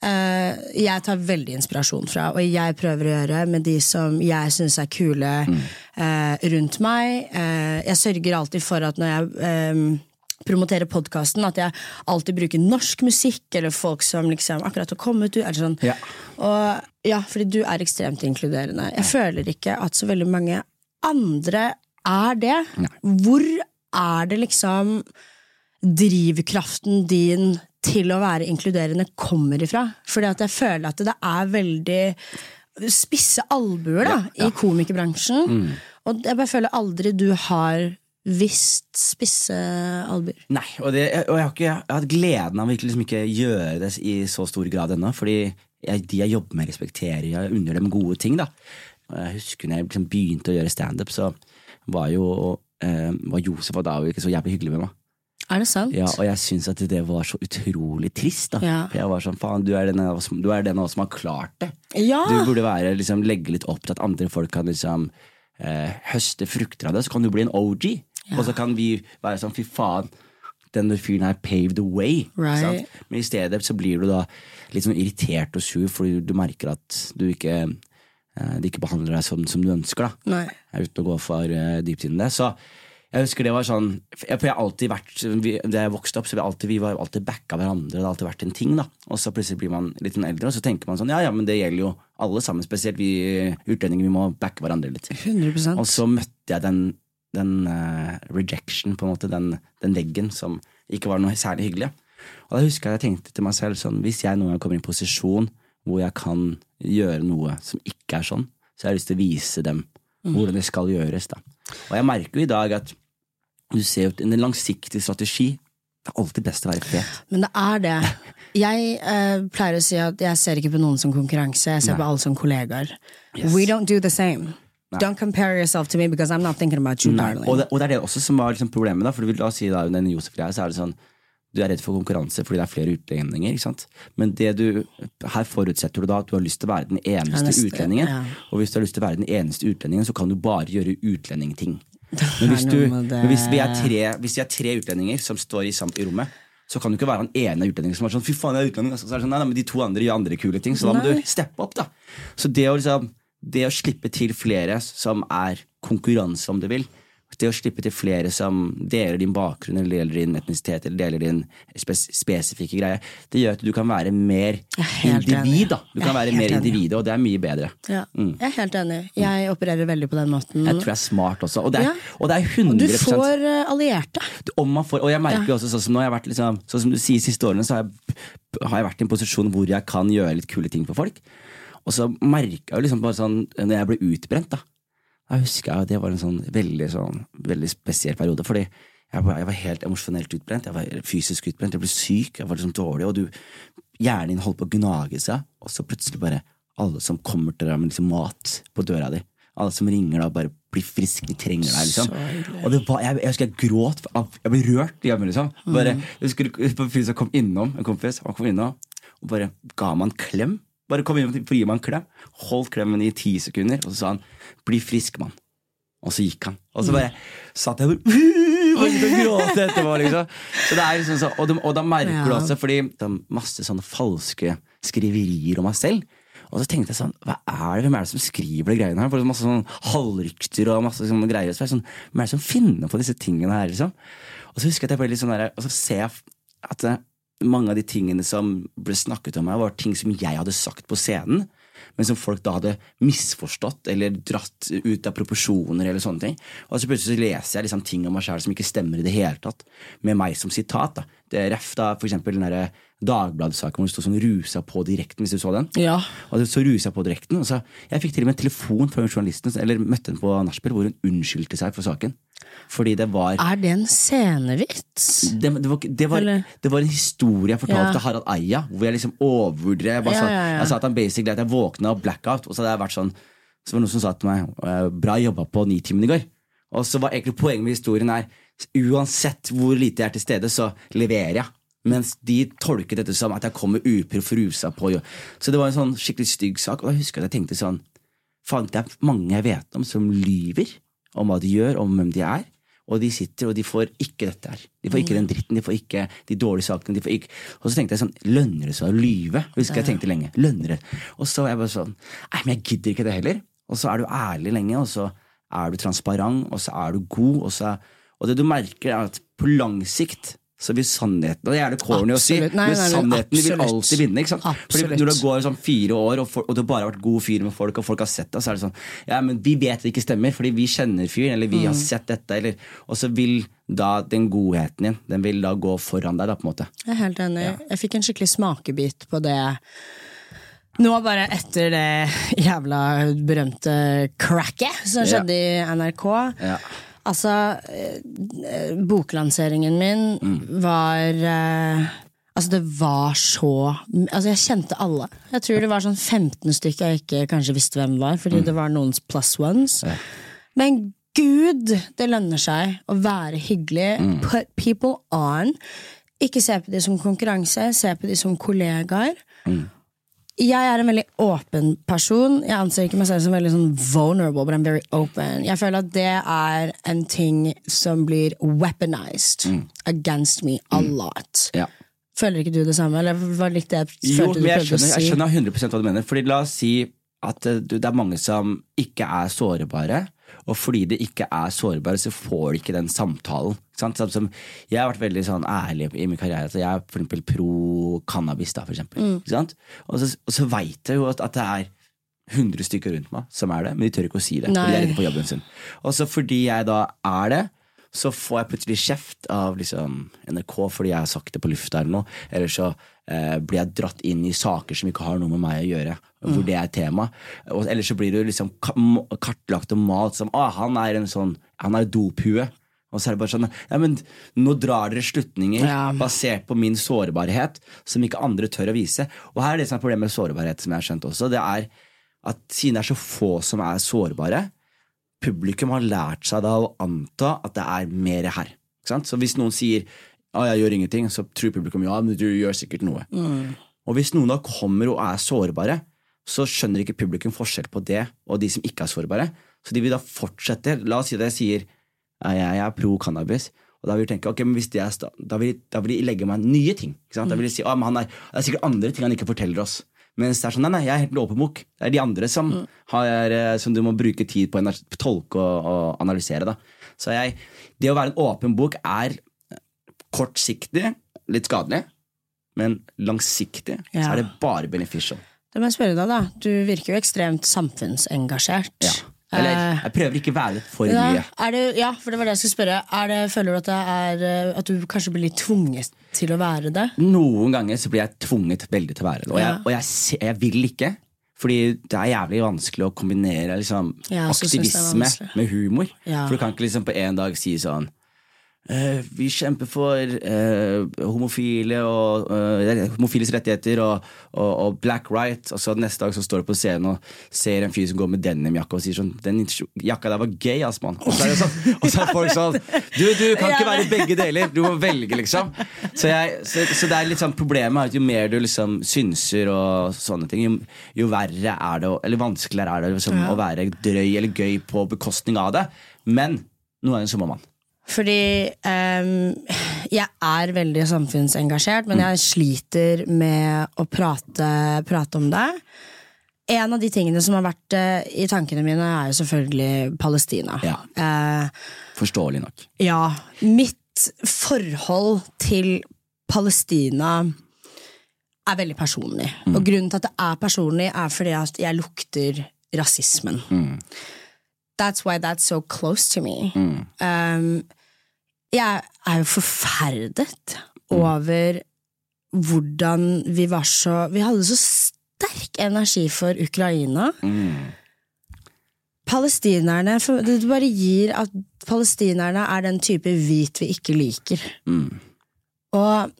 jeg tar veldig inspirasjon fra, og jeg prøver å gjøre med de som jeg syns er kule eh, rundt meg. Eh, jeg sørger alltid for at når jeg eh, promoterer podkasten, at jeg alltid bruker norsk musikk, eller folk som liksom akkurat har kommet ut. Sånn. Ja. Og, ja, fordi du er ekstremt inkluderende. Jeg føler ikke at så veldig mange andre er det. Hvor er det liksom drivkraften din til å være inkluderende kommer ifra? Fordi at jeg føler at det er veldig spisse albuer da, i komikerbransjen. Og jeg bare føler aldri du har visst spisse albuer. Nei, og, det, og jeg, har ikke, jeg har hatt gleden av å virkelig liksom ikke gjøre det i så stor grad ennå. Fordi jeg, de jeg jobber med, respekterer. Jeg unner dem gode ting. da Og Jeg husker når jeg liksom begynte å gjøre standup, så var jo eh, var Josef og David ikke så jævlig hyggelig med meg. Er det sant? Ja, Og jeg syns at det var så utrolig trist. da Ja. For jeg var sånn, faen, du er den av oss, er som har klart det. Ja. Du burde være, liksom, legge litt opp til at andre folk kan liksom eh, høste frukter av det. Så kan du bli en OG. Og så kan vi være sånn fy faen, denne fyren her paved the way. Right. Men i stedet så blir du da litt sånn irritert og sur fordi du merker at du ikke eh, de ikke behandler deg som, som du ønsker. da. Uten å gå for uh, dypt inn i det. Så jeg husker det var sånn For jeg har alltid vært vi, Da jeg vokste opp, så vi alltid, vi var alltid backa hverandre. Det har alltid vært en ting da Og så plutselig blir man litt sånn eldre, og så tenker man sånn Ja, ja, men det gjelder jo alle sammen. Spesielt vi utlendinger. Vi må backe hverandre litt. 100% Og så møtte jeg den, den uh, rejection, på en måte, den, den veggen, som ikke var noe særlig hyggelig. Og da husker jeg jeg tenkte til meg selv sånn, hvis jeg noen gang kommer i en posisjon hvor jeg kan gjøre noe som ikke er sånn, så har jeg lyst til å vise dem hvordan det skal gjøres. da. Og jeg merker jo i dag at du ser ut en langsiktig strategi. Det er alltid best å være fet. Men det er det. Jeg uh, pleier å si at jeg ser ikke på noen som konkurranse, jeg ser på alle som kollegaer. Yes. We don't do the same. Don't compare yourself to me because I'm not thinking about you, darling. Og det, og det er det også som var liksom problemet. da, for du vil da si da, den Josef-greia, så er det sånn du er redd for konkurranse fordi det er flere utlendinger. ikke sant? Men det du, her forutsetter du da at du har lyst til å være den eneste Eneste, utlendingen. ja. Og hvis du har lyst til å være den eneste utlendingen, så kan du bare gjøre utlendingting. Men hvis, du, men hvis, vi er tre, hvis vi er tre utlendinger som står i, samt, i rommet, så kan du ikke være den ene utlendingen som er sånn Fy faen, jeg er utlending. Altså, Så er sånn, nei, nei, men de to andre gjør andre kule ting, så da må Nei. du steppe opp. da. Så det å, liksom, det å slippe til flere som er konkurranse, om du vil, det å slippe til flere som deler din bakgrunn eller deler din etnisitet eller deler din spes spesifikke greie, det gjør at du kan være mer Jeg er individ. da. Du kan være mer individ, og det er mye bedre. Ja, Jeg er helt enig. Jeg opererer veldig på den måten. Jeg tror jeg er smart også. Og det er, Ja. og det er 100% Du får eh, allierte. om man får, og jeg merker jo også sånn som nå har vært liksom, Sånn som du sier siste årene Så har jeg, har jeg vært i en posisjon hvor jeg kan gjøre litt kule ting for folk Og så merka jeg liksom bare sånn Når jeg ble utbrent da Da husker at det var en sånn veldig sånn Veldig spesiell periode Fordi jeg var, jeg var helt emosjonelt utbrent Jeg var fysisk utbrent, jeg ble syk Jeg var liksom dårlig Og du, hjernen din holdt på å gnage seg Og så plutselig bare Alle som kommer til deg med liksom mat på døra di alle som ringer da, bare blir friske, de trenger deg. liksom. Og det var, jeg, jeg husker jeg gråt, jeg ble rørt hjemme. liksom. Bare, jeg husker en fyr som kom innom, en kompis, han kom innom og bare ga meg en klem. Bare kom inn og gi meg en klem. Holdt klemmen i ti sekunder, og så sa han 'bli frisk, mann'. Og så gikk han. Og så bare satt jeg og begynte å gråte etterpå. Liksom. Så det er liksom så, og, de, og da merker du også, fordi det er masse sånne falske skriverier om meg selv. Og så tenkte jeg sånn, hva er det, hvem er det som skriver de greiene her? For det er masse sånn halvrykter og masse sånne greier. Så jeg sånn, hvem er det som finner på disse tingene her, liksom? Og så husker jeg at jeg ble litt sånn der, og så ser jeg at mange av de tingene som ble snakket om meg, var ting som jeg hadde sagt på scenen. Men som folk da hadde misforstått eller dratt ut av proporsjoner. eller sånne ting Og så plutselig så leser jeg liksom ting om meg sjæl som ikke stemmer i det hele tatt. Med meg som sitat. da Ref da for eksempel den der Dagbladet-saken hvor det sto sånn 'rusa på direkten', hvis du så den. Ja. Og så rusa på direkten. Og så, jeg fikk til og med en telefon fra journalisten Eller møtte henne på nachspiel hvor hun unnskyldte seg for saken. Fordi det var Er det en scenevits? det, det, var, det, var, det var en historie jeg fortalte Ja. til Harald Eia, hvor jeg liksom overvurderer. Jeg, Ja, sa, ja, jeg sa at han basically at jeg våkna av blackout, og så hadde jeg vært sånn Så var det noen som sa til meg eh, 'bra jobba på Nitimen i går'. Og så var egentlig poenget med historien er uansett hvor lite jeg er til stede, så leverer jeg. Mens de tolket dette som at jeg kommer uproff rusa på. Så det var en sånn skikkelig stygg sak. Og jeg husker at jeg tenkte sånn Faen, det er mange jeg vet om som lyver om hva de gjør, om hvem de er. Og de sitter og de får ikke dette her. De får ikke den dritten, de får ikke de dårlige sakene. De får ikke... Og så tenkte jeg sånn, lønner det seg å lyve? Husker jeg tenkte lenge. Lønner det? Og så var jeg bare sånn, nei, men jeg gidder ikke det heller. Og så er du ærlig lenge, og så er du transparent, og så er du god, og så Og det du merker, er at på lang sikt så vil sannheten Og det er det corny å si, Absolutt. Nei, nei, men sannheten vil alltid vinne. ikke sant? Fordi når det går sånn fire år, og, for, og du bare har vært god fyr med folk, og folk har sett deg, så er det sånn Ja, men vi vet det ikke stemmer, fordi vi kjenner fyren, eller vi har Mm. sett dette, eller Og så vil da den godheten din, den vil da gå foran deg, da, på en måte. Jeg er helt enig. Jeg fikk en skikkelig smakebit på det nå bare etter det jævla berømte cracket som Ja. skjedde i NRK. Ja. Altså, eh, boklanseringen min Mm. var eh, Altså, det var så Altså, jeg kjente alle. Jeg tror det var sånn 15 stykker jeg ikke kanskje visste hvem var, fordi Mm. det var noens plus ones. Men gud, det lønner seg å være hyggelig. Mm. Put people on. Ikke se på de som konkurranse, se på de som kollegaer. Mm. Jeg er en veldig åpen person. Jeg anser ikke meg selv som veldig sånn vulnerable, but I'm very open. Jeg føler at det er en ting som blir weaponized against me a lot. Mm. Ja. Føler ikke du det samme? Eller var det litt det jeg Jo, men jeg skjønner, skjønner, jeg skjønner 100% hva du mener. Fordi La oss si at eh, du- det er mange som ikke er sårbare. Og fordi de ikke er sårbare, så får de ikke den samtalen. Sant? Som, jeg har vært veldig sånn ærlig i min karriere. Jeg er for eksempel pro cannabis. Da, for eksempel, Mm. Og så, og så veit jeg jo at, at det er 100 stykker rundt meg som er det, men de tør ikke å si det. Nei. Fordi de er redde på jobben sin. Og så fordi jeg da er det, så får jeg plutselig kjeft av liksom NRK fordi jeg har sagt det på lufta eller noe. Eller så eh, blir jeg dratt inn i saker som ikke har noe med meg å gjøre. Hvor det er tema. Og, eller så blir du liksom kartlagt og malt som ah, han er en sånn Han er dophue. Og så er det bare sånn ja, men Nå drar dere slutninger Ja. basert på min sårbarhet som ikke andre tør å vise. Og her er det som er problemet med sårbarhet, som jeg har skjønt også. Det er at siden det er så få som er sårbare, publikum har lært seg da å anta at det er mer her. Ikke sant? Så hvis noen sier ja, jeg gjør ingenting, så tror publikum ja, men du gjør sikkert noe. Og hvis noen da kommer og er sårbare, så skjønner ikke publikum forskjell på det og de som ikke er sårbare. Så de vil da fortsette. La oss si at jeg sier jeg er pro cannabis. Og da vil de tenke, ok, men hvis det er da, vil, da vil de legge meg nye ting. Ikke sant? Da vil de si, ah, men han er, Det er sikkert andre ting han ikke forteller oss. Mens det er sånn, nei, nei, jeg er helt åpen bok. Det er de andre som, har, eh, som du må bruke tid på å tolke og, og analysere. Da. Så jeg, det å være en åpen bok er kortsiktig litt skadelig, men langsiktig så er det bare beneficial. Det må jeg spørre deg, da. Du virker jo ekstremt samfunnsengasjert. Ja. Eller Eh, jeg prøver ikke å være for ja, mye. det, ja, for det var det jeg skulle spørre. Det, føler du at, det er, eh, at du kanskje blir litt tvunget til å være det? Noen ganger så blir jeg tvunget veldig til å være det. Og, jeg, Ja. og jeg, jeg vil ikke. Fordi det er jævlig vanskelig å kombinere liksom, Ja, aktivisme med humor. For du kan ikke liksom på en dag si sånn eh, vi kjemper for eh, homofile og eh, homofiles rettigheter og, og, og black right. Og så neste dag så står du på scenen og ser en fyr som går med denimjakke og sier sånn Den jakka der var gay, ass, mann. Og så er det sånn, og så er folk sånn Du, du kan ikke være begge deler. Du må velge, liksom. Så, jeg, så, så det er litt sånn problemet er at jo mer du liksom synser og sånne ting, jo, jo verre er det, eller vanskeligere er det liksom, å være drøy eller gøy på bekostning av det. Men noen er må man. Fordi um, jeg er veldig samfunnsengasjert, men jeg sliter med å prate, prate om det. En av de tingene som har vært uh, i tankene mine, er jo selvfølgelig Palestina. Ja. Uh, Forståelig nok. ja, mitt forhold til Palestina er veldig personlig. Og grunnen til at det er personlig, er fordi at jeg lukter rasismen. That's why that's so close to me. Um, jeg er jo forferdet over hvordan vi var så Vi hadde så sterk energi for Ukraina. Palestinerne for, Det bare gir at palestinerne er den type hvit vi ikke liker. Og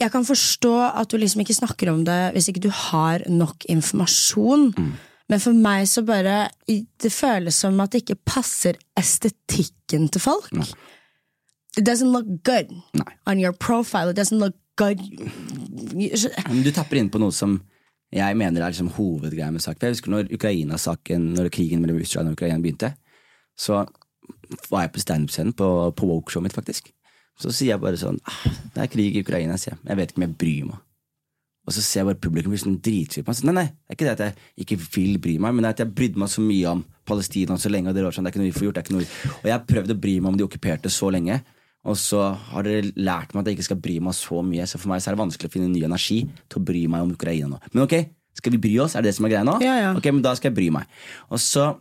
jeg kan forstå at du liksom ikke snakker om det hvis ikke du har nok informasjon. Men for meg så bare Det føles som at det ikke passer estetikken til folk. It doesn't look good Nei. on your profile. It doesn't look good du tapper inn på noe som jeg mener er liksom hovedgreia med saken. Jeg husker når Ukraina-saken, når krigen mellom Russland og Ukraina begynte, så var jeg på standup-scenen på, på woke-showet mitt, faktisk. Så sier jeg bare sånn ah, Det er krig i Ukraina, sier jeg. Jeg vet ikke om jeg bryr meg. Og så ser jeg bare publikum blir sånn dritsur på meg. Så, Nei, nei, det er ikke det at jeg ikke vil bry meg, men det er at jeg brydde meg så mye om Palestina så lenge, og dere sånn, det er ikke noe vi får gjort, det Og jeg har prøvd å bry meg om de okkuperte så lenge, og så har dere lært meg at jeg ikke skal bry meg så mye, så for meg så er det vanskelig å finne ny energi til å bry meg om Ukraina nå. Men ok, skal vi bry oss? Er det det som er greia nå? Ja, ja. Ok, men da skal jeg bry meg. Og så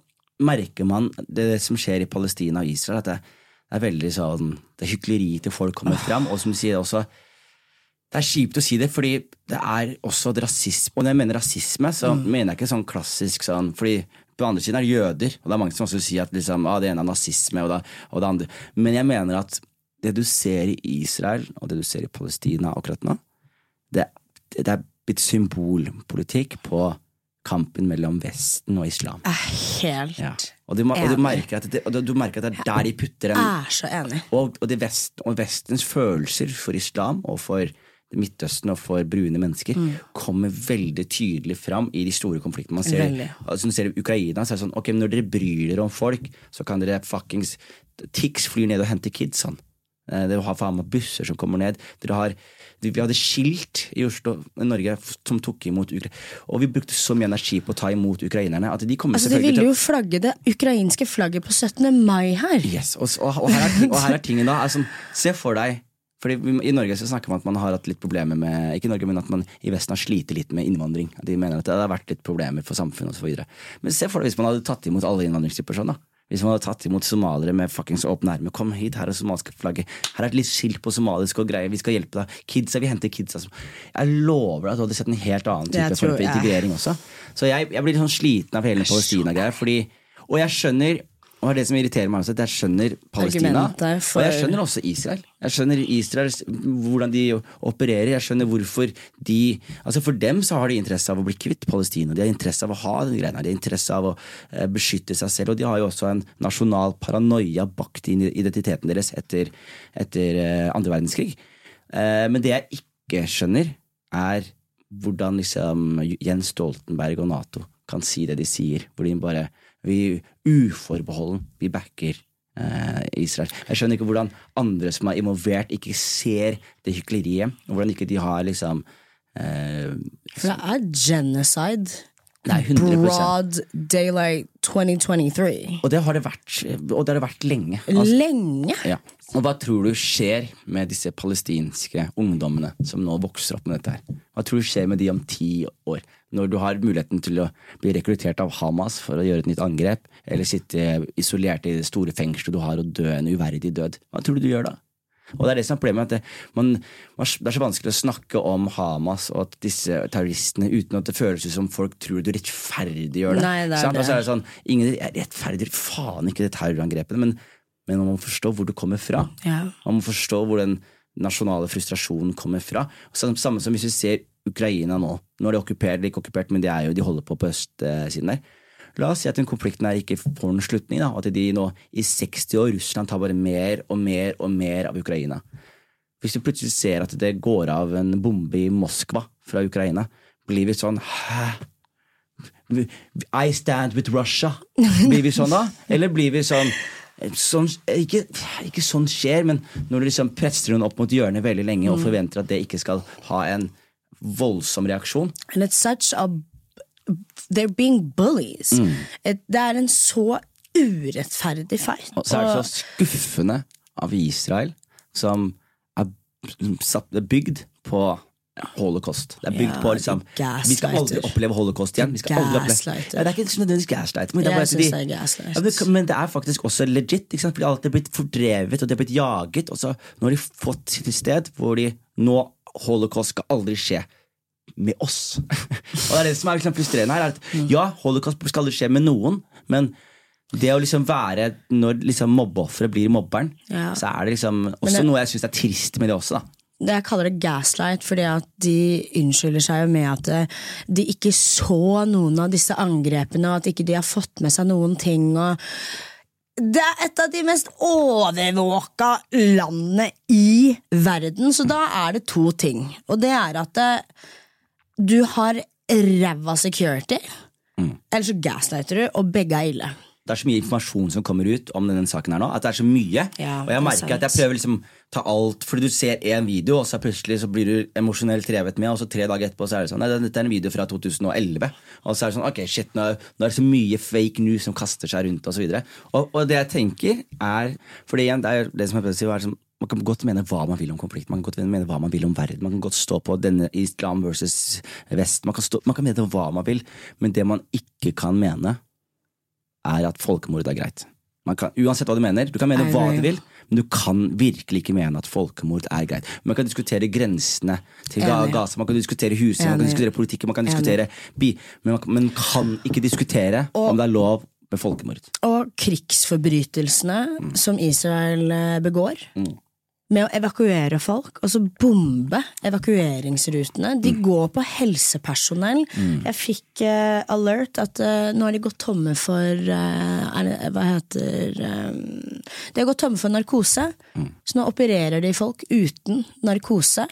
merker man det som skjer i Palestina og Israel, at det, er veldig sånn Det er hykleri til folk kommer fram, og som sier også det er kjipt å si det, fordi det er også et rasisme. Og når jeg mener rasisme, så mener jeg ikke sånn klassisk sånn Fordi på andre siden er det jøder, og det er mange som også sier at liksom, ah, det ene er nazisme, og det, og det andre Men jeg mener at det du ser i Israel, og det du ser i Palestina akkurat nå, det, det er blitt symbolpolitikk på kampen mellom Vesten og islam. Jeg er helt Ja. Og, du, og, du merker at det, du- merker at det er der de putter en er så enig. og, og, det vest, og Vestens følelser for islam og for Midtøsten og for brune mennesker kommer veldig tydelig fram i de store konfliktene. Man ser, Veldig. altså, når du ser Ukraina, så er det sånn Ok, når dere bryr dere om folk, så kan dere fuckings Tix flyr ned og henter kids, sånn. Eh, Dere har faen meg busser som kommer ned. Dere har, vi hadde skilt i Oslo, Norge, som tok imot Ukraina. Og vi brukte så mye energi på å ta imot ukrainerne at de kommer Altså, selvfølgelig ville til å jo flagge det ukrainske flagget på 17. mai her. Yes, og, og, og, her er, og her er tingen da sånn, Se for deg fordi vi- I Norge så snakker man at man har hatt litt problemer med Ikke Norge, men at man i Vesten har slitt litt med innvandring. De mener at det har vært litt problemer for samfunnet osv. Men se for deg hvis man hadde tatt imot alle innvandringsgrupper sånn. da Hvis man hadde tatt imot somaliere med fuckings åpne ermer. Kom hit, her er somaliske flagget. Her er et litt skilt på somalisk og greier. Vi skal hjelpe deg. Kidsa, vi henter kidsa. Jeg lover deg at du hadde sett en helt annen type Jeg form tror- for ja. integrering også. Så jeg, jeg blir litt sånn sliten av hele Palestina-greia. Og jeg skjønner og det er som irriterer meg også, at jeg skjønner Palestina. For- Og jeg skjønner også Israel. Jeg skjønner Israels, hvordan de opererer. Jeg skjønner hvorfor de Altså For dem så har de interesse av å bli kvitt Palestina. De har interesse av å ha den greia. De har interesse av å eh, beskytte seg selv. Og de har jo også en nasjonal paranoia bakt inn i identiteten deres etter, etter eh, andre verdenskrig. Eh, men det jeg ikke skjønner, er hvordan liksom Jens Stoltenberg og Nato kan si det de sier. Hvor de bare Vi uforbeholden vi backer eh, Israel. Jeg skjønner ikke hvordan andre som er involvert, ikke ser det hykleriet. Hvordan ikke de har liksom eh, For det er genocide. Nei, 100%. Broad daylight 2023. Og det har det vært, og det har det vært lenge. Altså, Lenge. Ja. Og hva tror du skjer med disse palestinske ungdommene som nå vokser opp med dette her? Hva tror du skjer med de om ti år? Når du har muligheten til å bli rekruttert av Hamas for å gjøre et nytt angrep, eller sitte isolert i det store fengselet du har og dø en uverdig død. Hva tror du du gjør da? Og det er det som er problemet, at det, man, det er så vanskelig å snakke om Hamas og at disse terroristene uten at det føles ut som folk tror du rettferdiggjør det. Nei, det er Sant? Og så er det sånn, ingen rettferdiggjør faen ikke det terrorangrepet, men men man må forstå hvor det kommer fra. Ja. Man må forstå hvor den nasjonale frustrasjonen kommer fra. Samme, samme som hvis vi ser Ukraina nå. Nå er de okkupert, eller ikke okkupert, men de, er jo, de holder på på østsiden der. La oss si at den konflikten her ikke får en slutning. Da, at de nå i 60 år Russland tar bare mer og mer og mer av Ukraina. Hvis du plutselig ser at det går av en bombe i Moskva fra Ukraina, blir vi sånn Hæ? I stand with Russia. Blir vi sånn da? Eller blir vi sånn Sånn, ikke, ikke sånn skjer, men når du liksom presser hun opp mot hjørnet veldig lenge og forventer at det ikke skal ha en voldsom reaksjon And it's such a They're being bullies. Mm. Det er en så urettferdig fight. Og så er det så skuffende av Israel, som er bygd på holocaust. Det er bygd Ja, på liksom. Vi skal aldri oppleve holocaust igjen. Vi skal aldri oppleve, Gaslighter. ja, det er ikke nødvendigvis gaslight, men. Ja, men, det er faktisk også legit. Ikke? Fordi alt er blitt fordrevet og de er blitt jaget. Og så nå har de fått sitt sted hvor de nå Holocaust skal aldri skje med oss. og det er det som er liksom frustrerende her. Er at, ja, holocaust skal aldri skje med noen, men det å liksom være Når liksom mobbeofferet blir mobberen, Ja. så er det liksom også det- noe jeg syns er trist med det også. da Det Jeg kaller det gaslight fordi at de unnskylder seg jo med at eh, de ikke så noen av disse angrepene, og at ikke de har fått med seg noen ting. Og det er et av de mest overvåka landene i verden, så da er det to ting. Og det er at eh, du har ræva security, eller så gaslighter du, og begge er ille. Det er så mye informasjon som kommer ut om denne saken her nå. At det er så mye. Ja, og er jeg merker at jeg prøver liksom ta alt Fordi du ser én video, og så plutselig så blir du emosjonelt revet med, og så tre dager etterpå så er det sånn Nei, dette er en video fra 2011. Og så er det sånn Ok, shit, nå, nå er det så mye fake news som kaster seg rundt, og så videre. Og, og det jeg tenker, er For igjen, det er det som jeg prøver å si, er som man kan godt mene hva man vil om konflikt, man kan godt mene hva man vil om verden. Man kan godt stå på denne islam versus vest. Man kan, stå, man kan mene hva man vil, men det man ikke kan mene, er at folkemord er greit. Man kan, uansett hva du mener, du kan mene hva du vil, men du kan virkelig ikke mene at folkemord er greit. Man kan diskutere grensene til Enig. Gaza, man kan diskutere huset, man kan diskutere politikken, man kan diskutere bi, men man man kan ikke diskutere om det er lov med folkemord. Og krigsforbrytelsene som Israel begår. begår. Med å evakuere folk, og så bombe evakueringsrutene. De går på helsepersonell. Jeg fikk uh, alert at uh, nå har de gått tomme for uh, er det, Hva heter De har gått tomme for narkose, så nå opererer de folk uten narkose.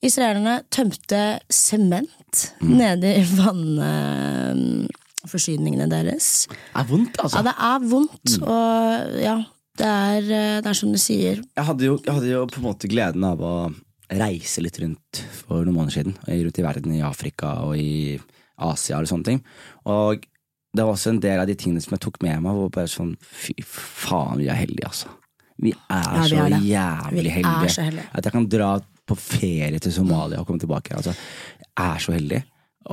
Israelerne tømte sement nede i vannforsyningene deres. Det er vondt, altså. Ja, altså. det er vondt, og ja, det er, eh, det er som du sier. Jeg hadde, jo, jeg hadde jo på en måte gleden av å reise litt rundt for noen måneder siden. Rundt i verden, i Afrika og i Asia og sånne ting. Og det var også en del av de tingene som jeg tok med meg, var bare sånn fy faen, vi er heldige, altså. Vi er Ja, vi så er det. jævlig Vi heldige. så heldige. At jeg kan dra på ferie til Somalia og komme tilbake. Altså, jeg er så heldig,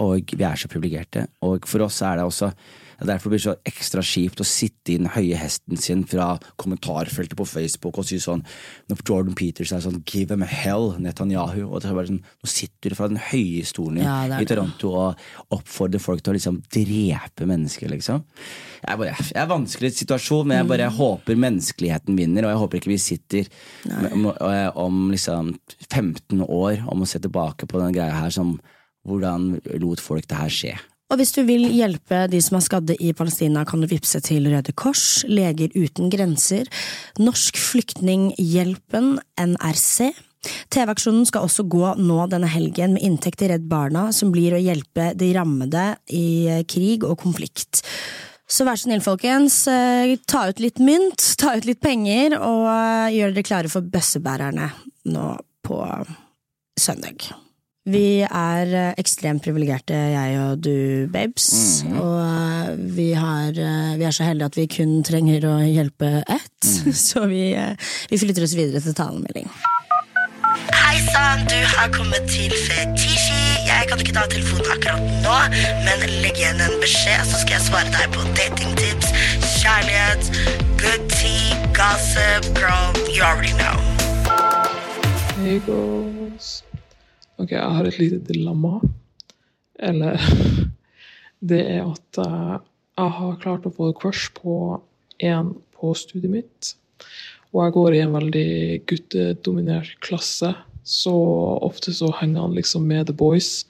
og vi er så privilegerte. Og for oss er det også det er Derfor blir det så ekstra kjipt å sitte i den høye hesten sin fra kommentarfeltet på Facebook og si sånn Når Jordan Peters er sånn 'give him hell', Netanyahu. Og det er bare sånn, Nå sitter du fra den høye stolen Ja, i. Toronto og oppfordrer folk til å liksom drepe mennesker, liksom. Jeg bare, jeg er vanskelig situasjon, men jeg bare jeg håper menneskeligheten vinner, og jeg håper ikke vi sitter om, eh, om liksom 15 år om å se tilbake på den greia her som hvordan lot folk det her skje. Og hvis du vil hjelpe de som er skadde i Palestina, kan du vippse til Røde Kors, Leger uten grenser, Norsk Flyktninghjelpen, NRC. TV-aksjonen skal også gå nå denne helgen med inntekt til Redd Barna, som blir å hjelpe de rammede i krig og konflikt. Så vær så snill, folkens, eh, ta ut litt mynt, ta ut litt penger, og eh, gjør dere klare for bøssebærerne nå på søndag. Vi er eh, ekstremt privilegerte, jeg og du, babes. Og eh, vi, har, eh, vi er så heldige at vi kun trenger å hjelpe ett. Så vi, vi flytter oss videre til talemelding. Hei sann, du har kommet til Fetisji. Jeg kan ikke ta telefonen akkurat nå, men legg igjen en beskjed, så skal jeg svare deg på datingtips, kjærlighet, good tea, gossip, girl, you already know. Hey girls. Ok, jeg har et lite dilemma. Eller Det er at eh, jeg har klart å få crush på en på studiet mitt. Og jeg går i en veldig guttedominert klasse, så ofte så henger han liksom med the boys.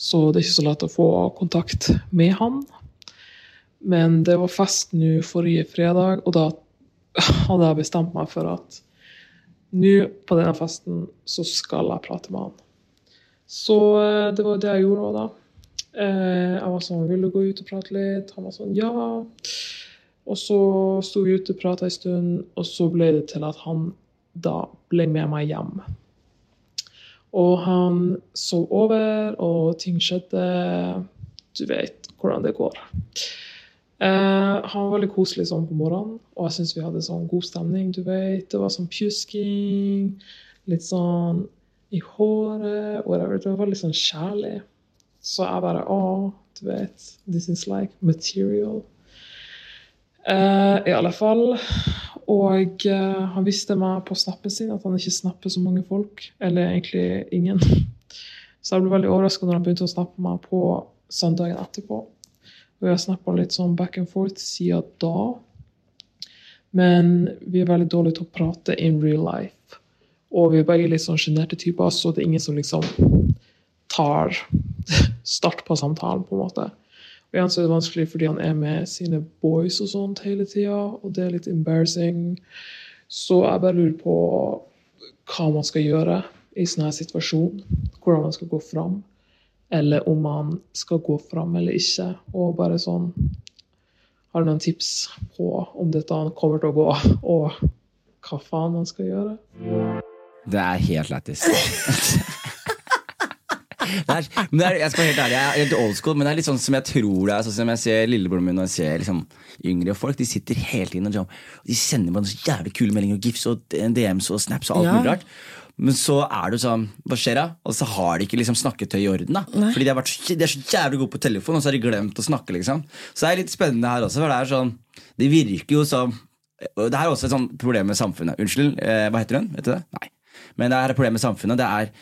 Så det er ikke så lett å få kontakt med han. Men det var fest nå forrige fredag, og da hadde jeg bestemt meg for at nå på denne festen så skal jeg prate med han. Så eh, det var det jeg gjorde nå, da. Eh, jeg var sånn Vil du gå ut og prate litt? Han var sånn Ja. Og så sto vi ute og prata en stund, og så ble det til at han da ble med meg hjem. Og han sov over, og ting skjedde. Du vet hvordan det går. Eh, han var veldig koselig sånn på morgenen, og jeg syns vi hadde sånn god stemning. du vet. Det var sånn pjusking, litt sånn i håret, whatever. Det var litt sånn kjærlig. Så jeg bare Å, du vet. This is like material. Uh, I alle fall. Og uh, han visste meg på snappen sin at han ikke snapper så mange folk. Eller egentlig ingen. Så jeg ble veldig overraska når han begynte å snappe meg på søndagen etterpå. Og jeg snappa litt sånn back and forth siden da. Men vi er veldig dårlige til å prate in real life. Og vi er begge litt sånn sjenerte typer, så det er ingen som liksom tar start på samtalen, på en måte. Og igjen så er det vanskelig fordi han er med sine boys og sånt hele tida, og det er litt embarrassing. Så jeg bare lurer på hva man skal gjøre i sånn her situasjon. Hvordan man skal gå fram. Eller om man skal gå fram eller ikke. Og bare sånn Har du noen tips på om dette kommer til å gå, og hva faen man skal gjøre? Det er helt lættis. Jeg skal være helt ærlig, jeg er helt old school, men det er litt sånn som jeg tror det er. Sånn som jeg ser lillebroren min og jeg ser liksom yngre folk. De sitter hele tiden og liksom, de sender meg så jævlig kule meldinger og gifs og DMs og snaps og alt Ja. mulig rart. Men så er det sånn, hva skjer da? Og så har de ikke liksom snakketøy i orden. da Fordi de, har vært, de er så jævlig gode på telefon, og så har de glemt å snakke. liksom Så det er litt spennende her også, for det er sånn Det virker jo som Det er også et sånt problem med samfunnet. Unnskyld, eh, hva heter hun? Vet du det? Nei. Men det er et problem med samfunnet. Det er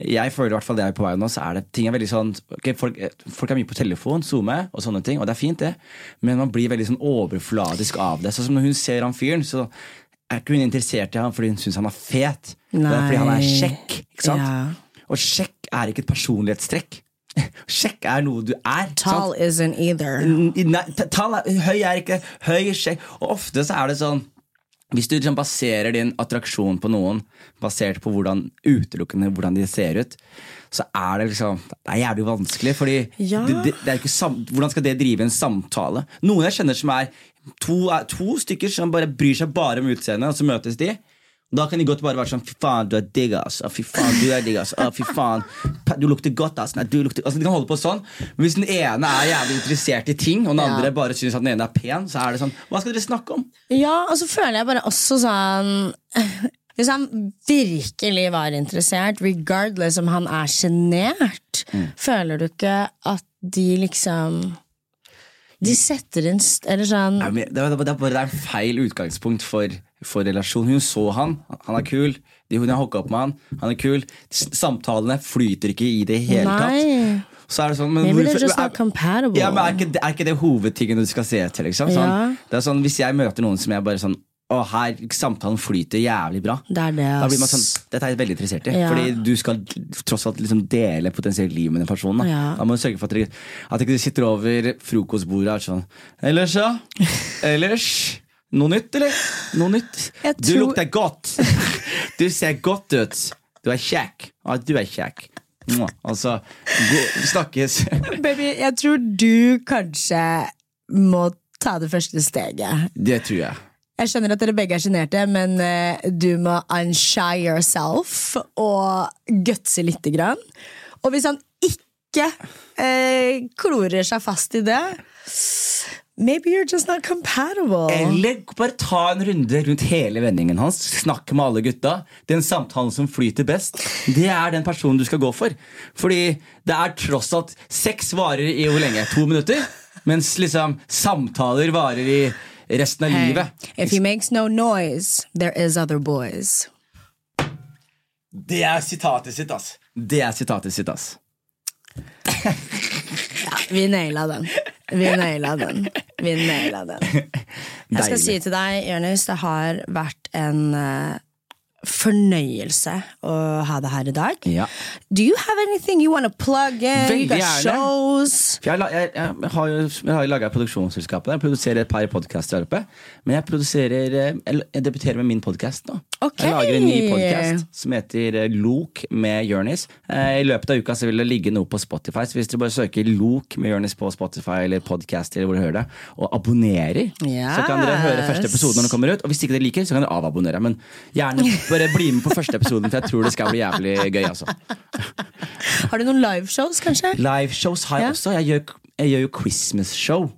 jeg føler i hvert fall det er på vei nå, så er det ting er veldig sånn okay, folk, folk er mye på telefon, zoome og sånne ting, og det er fint, det, men man blir veldig sånn overfladisk av det. Sånn som når hun ser han fyren, så er ikke hun interessert i han fordi hun syns han er fet. Det er fordi han er kjekk. ikke sant? Ja. Og kjekk er ikke et personlighetstrekk. Kjekk er noe du er. Tall sant? isn't either. Nei, tall er, høy er ikke høy, sjekk. Og ofte så er det sånn Hvis du liksom baserer din attraksjon på noen basert på hvordan utelukkende hvordan de ser ut, så er det liksom Det er jævlig vanskelig, fordi Ja. det, det, sam, hvordan skal det drive en samtale? Noen jeg kjenner som er to, to stykker som bare bryr seg bare om utseendet, og så møtes de. Da kan de godt bare være sånn Fy faen, du er digg, ass. Fy faen, du er digg, ass. Fy faen, du lukter godt, ass. Nei, du lukter altså, De kan holde på sånn. Men hvis den ene er jævlig interessert i ting, og den Ja. andre bare syns at den ene er pen, så er det sånn Hva skal dere snakke om? Ja, og så føler jeg bare også sånn Hvis han virkelig var interessert, regardless om han er sjenert, føler du ikke at de liksom De setter inn Eller sånn det, er bare det er en feil utgangspunkt for, for relasjon. Hun så han, han er kul. De, hun har hooka opp med han, han er kul. Samtalene flyter ikke i det hele Nei. tatt. Så er det sånn, men Maybe hvorfor- just not er- Ja, men er ikke, er ikke det hovedtingen du skal se etter? Liksom? Sånn, Ja. Det er sånn, Hvis jeg møter noen som jeg bare sånn Å, her samtalen flyter jævlig bra. Det det, Da blir man sånn, Dette er jeg veldig interessert i. Ja. Fordi du skal tross alt liksom dele potensielt liv med den personen. Da, Ja. da må du sørge for at dere at ikke du sitter over frokostbordet og er sånn Ellers, ja? Ellers? Noe nytt, eller? Noe nytt? Jeg Du lukter godt. Du ser godt ut. Du er kjekk. Ja, du er kjekk. Altså, snakkes. Baby, jeg tror du kanskje må ta det første steget. Det tror jeg. Jeg skjønner at dere begge er sjenerte, men eh, du må unshy yourself og gutse lite grann. Og hvis han ikke eh, klorer seg fast i det Maybe you're just not compatible. Eller bare ta en runde rundt hele vendingen hans. Snakk med alle gutta. Den samtalen som flyter best, det er den personen du skal gå for. Fordi det er tross alt Sex varer i hvor lenge? To minutter? Mens liksom samtaler varer i resten av Hey, livet. if he makes no noise, there is other boys. Det er sitatet sitt, ass. Det er sitatet sitt, ass. Vi naila den. Vi naila den. Vi naila den. Jeg skal Deilig. si til deg, Jonis, det har vært en eh, fornøyelse å ha deg her i dag. Ja. Do you have anything you want to plug in? Veldig you got gjerne. shows? For jeg, la- jeg, jeg har jo jeg har laga produksjonsselskapet der. Jeg produserer et par podkaster der oppe. Men jeg produserer eh, jeg debuterer med min podkast nå. Ok. Jeg lager en ny podkast som heter eh, Lok med Jonis. I løpet av uka så vil det ligge noe på Spotify. Så hvis dere bare søker Lok med Jonis på Spotify eller podcast eller hvor dere hører det, og abonnerer, så kan dere høre første episode når den kommer ut. Og hvis ikke dere liker, så kan dere avabonnere. Men gjerne bare bli med på første episoden, for jeg tror det skal bli jævlig gøy. altså Har du noen liveshows, kanskje? Liveshows har jeg Ja. også. Jeg gjør, jeg gjør jo Christmas-show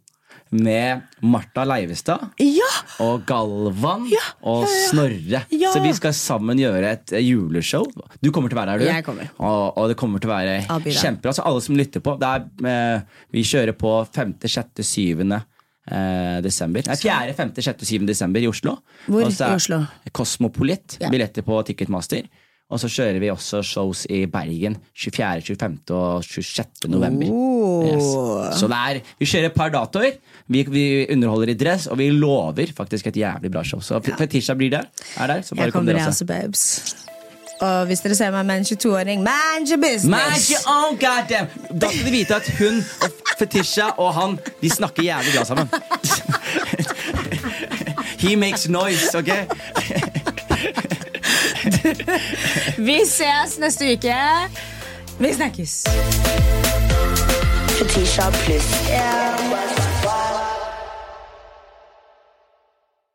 med Martha Leivestad Ja! og Galvan Ja, ja, og Snorre. Så vi skal sammen gjøre et eh, juleshow. Du kommer til å være her, du. Jeg kommer. Og, og det kommer til å være kjempebra. Så alle som lytter på, det er, eh, vi kjører på 5., 6., 7. Eh, desember. Nei, 4., 5., 6., 7. desember i Oslo. Hvor i Oslo? Kosmopolit. Billetter på Ticketmaster. Og så kjører vi også shows i Bergen 24., 25. og 26. november. Oh. Yes. Så er, vi kjører et par datoer. Vi, vi underholder i dress, og vi lover faktisk et jævlig bra show. Så Fetisha blir der. Er der, så bare Jeg kom kommer, dere også. også, babes. Og hvis dere ser meg med en 22-åring, mind your business! Mind your own goddamn Da skal de vite at hun og Fetisha og han De snakker jævlig bra sammen. He makes noise, ok? Vi ses neste uke. Vi snakkes. Fetisha pluss.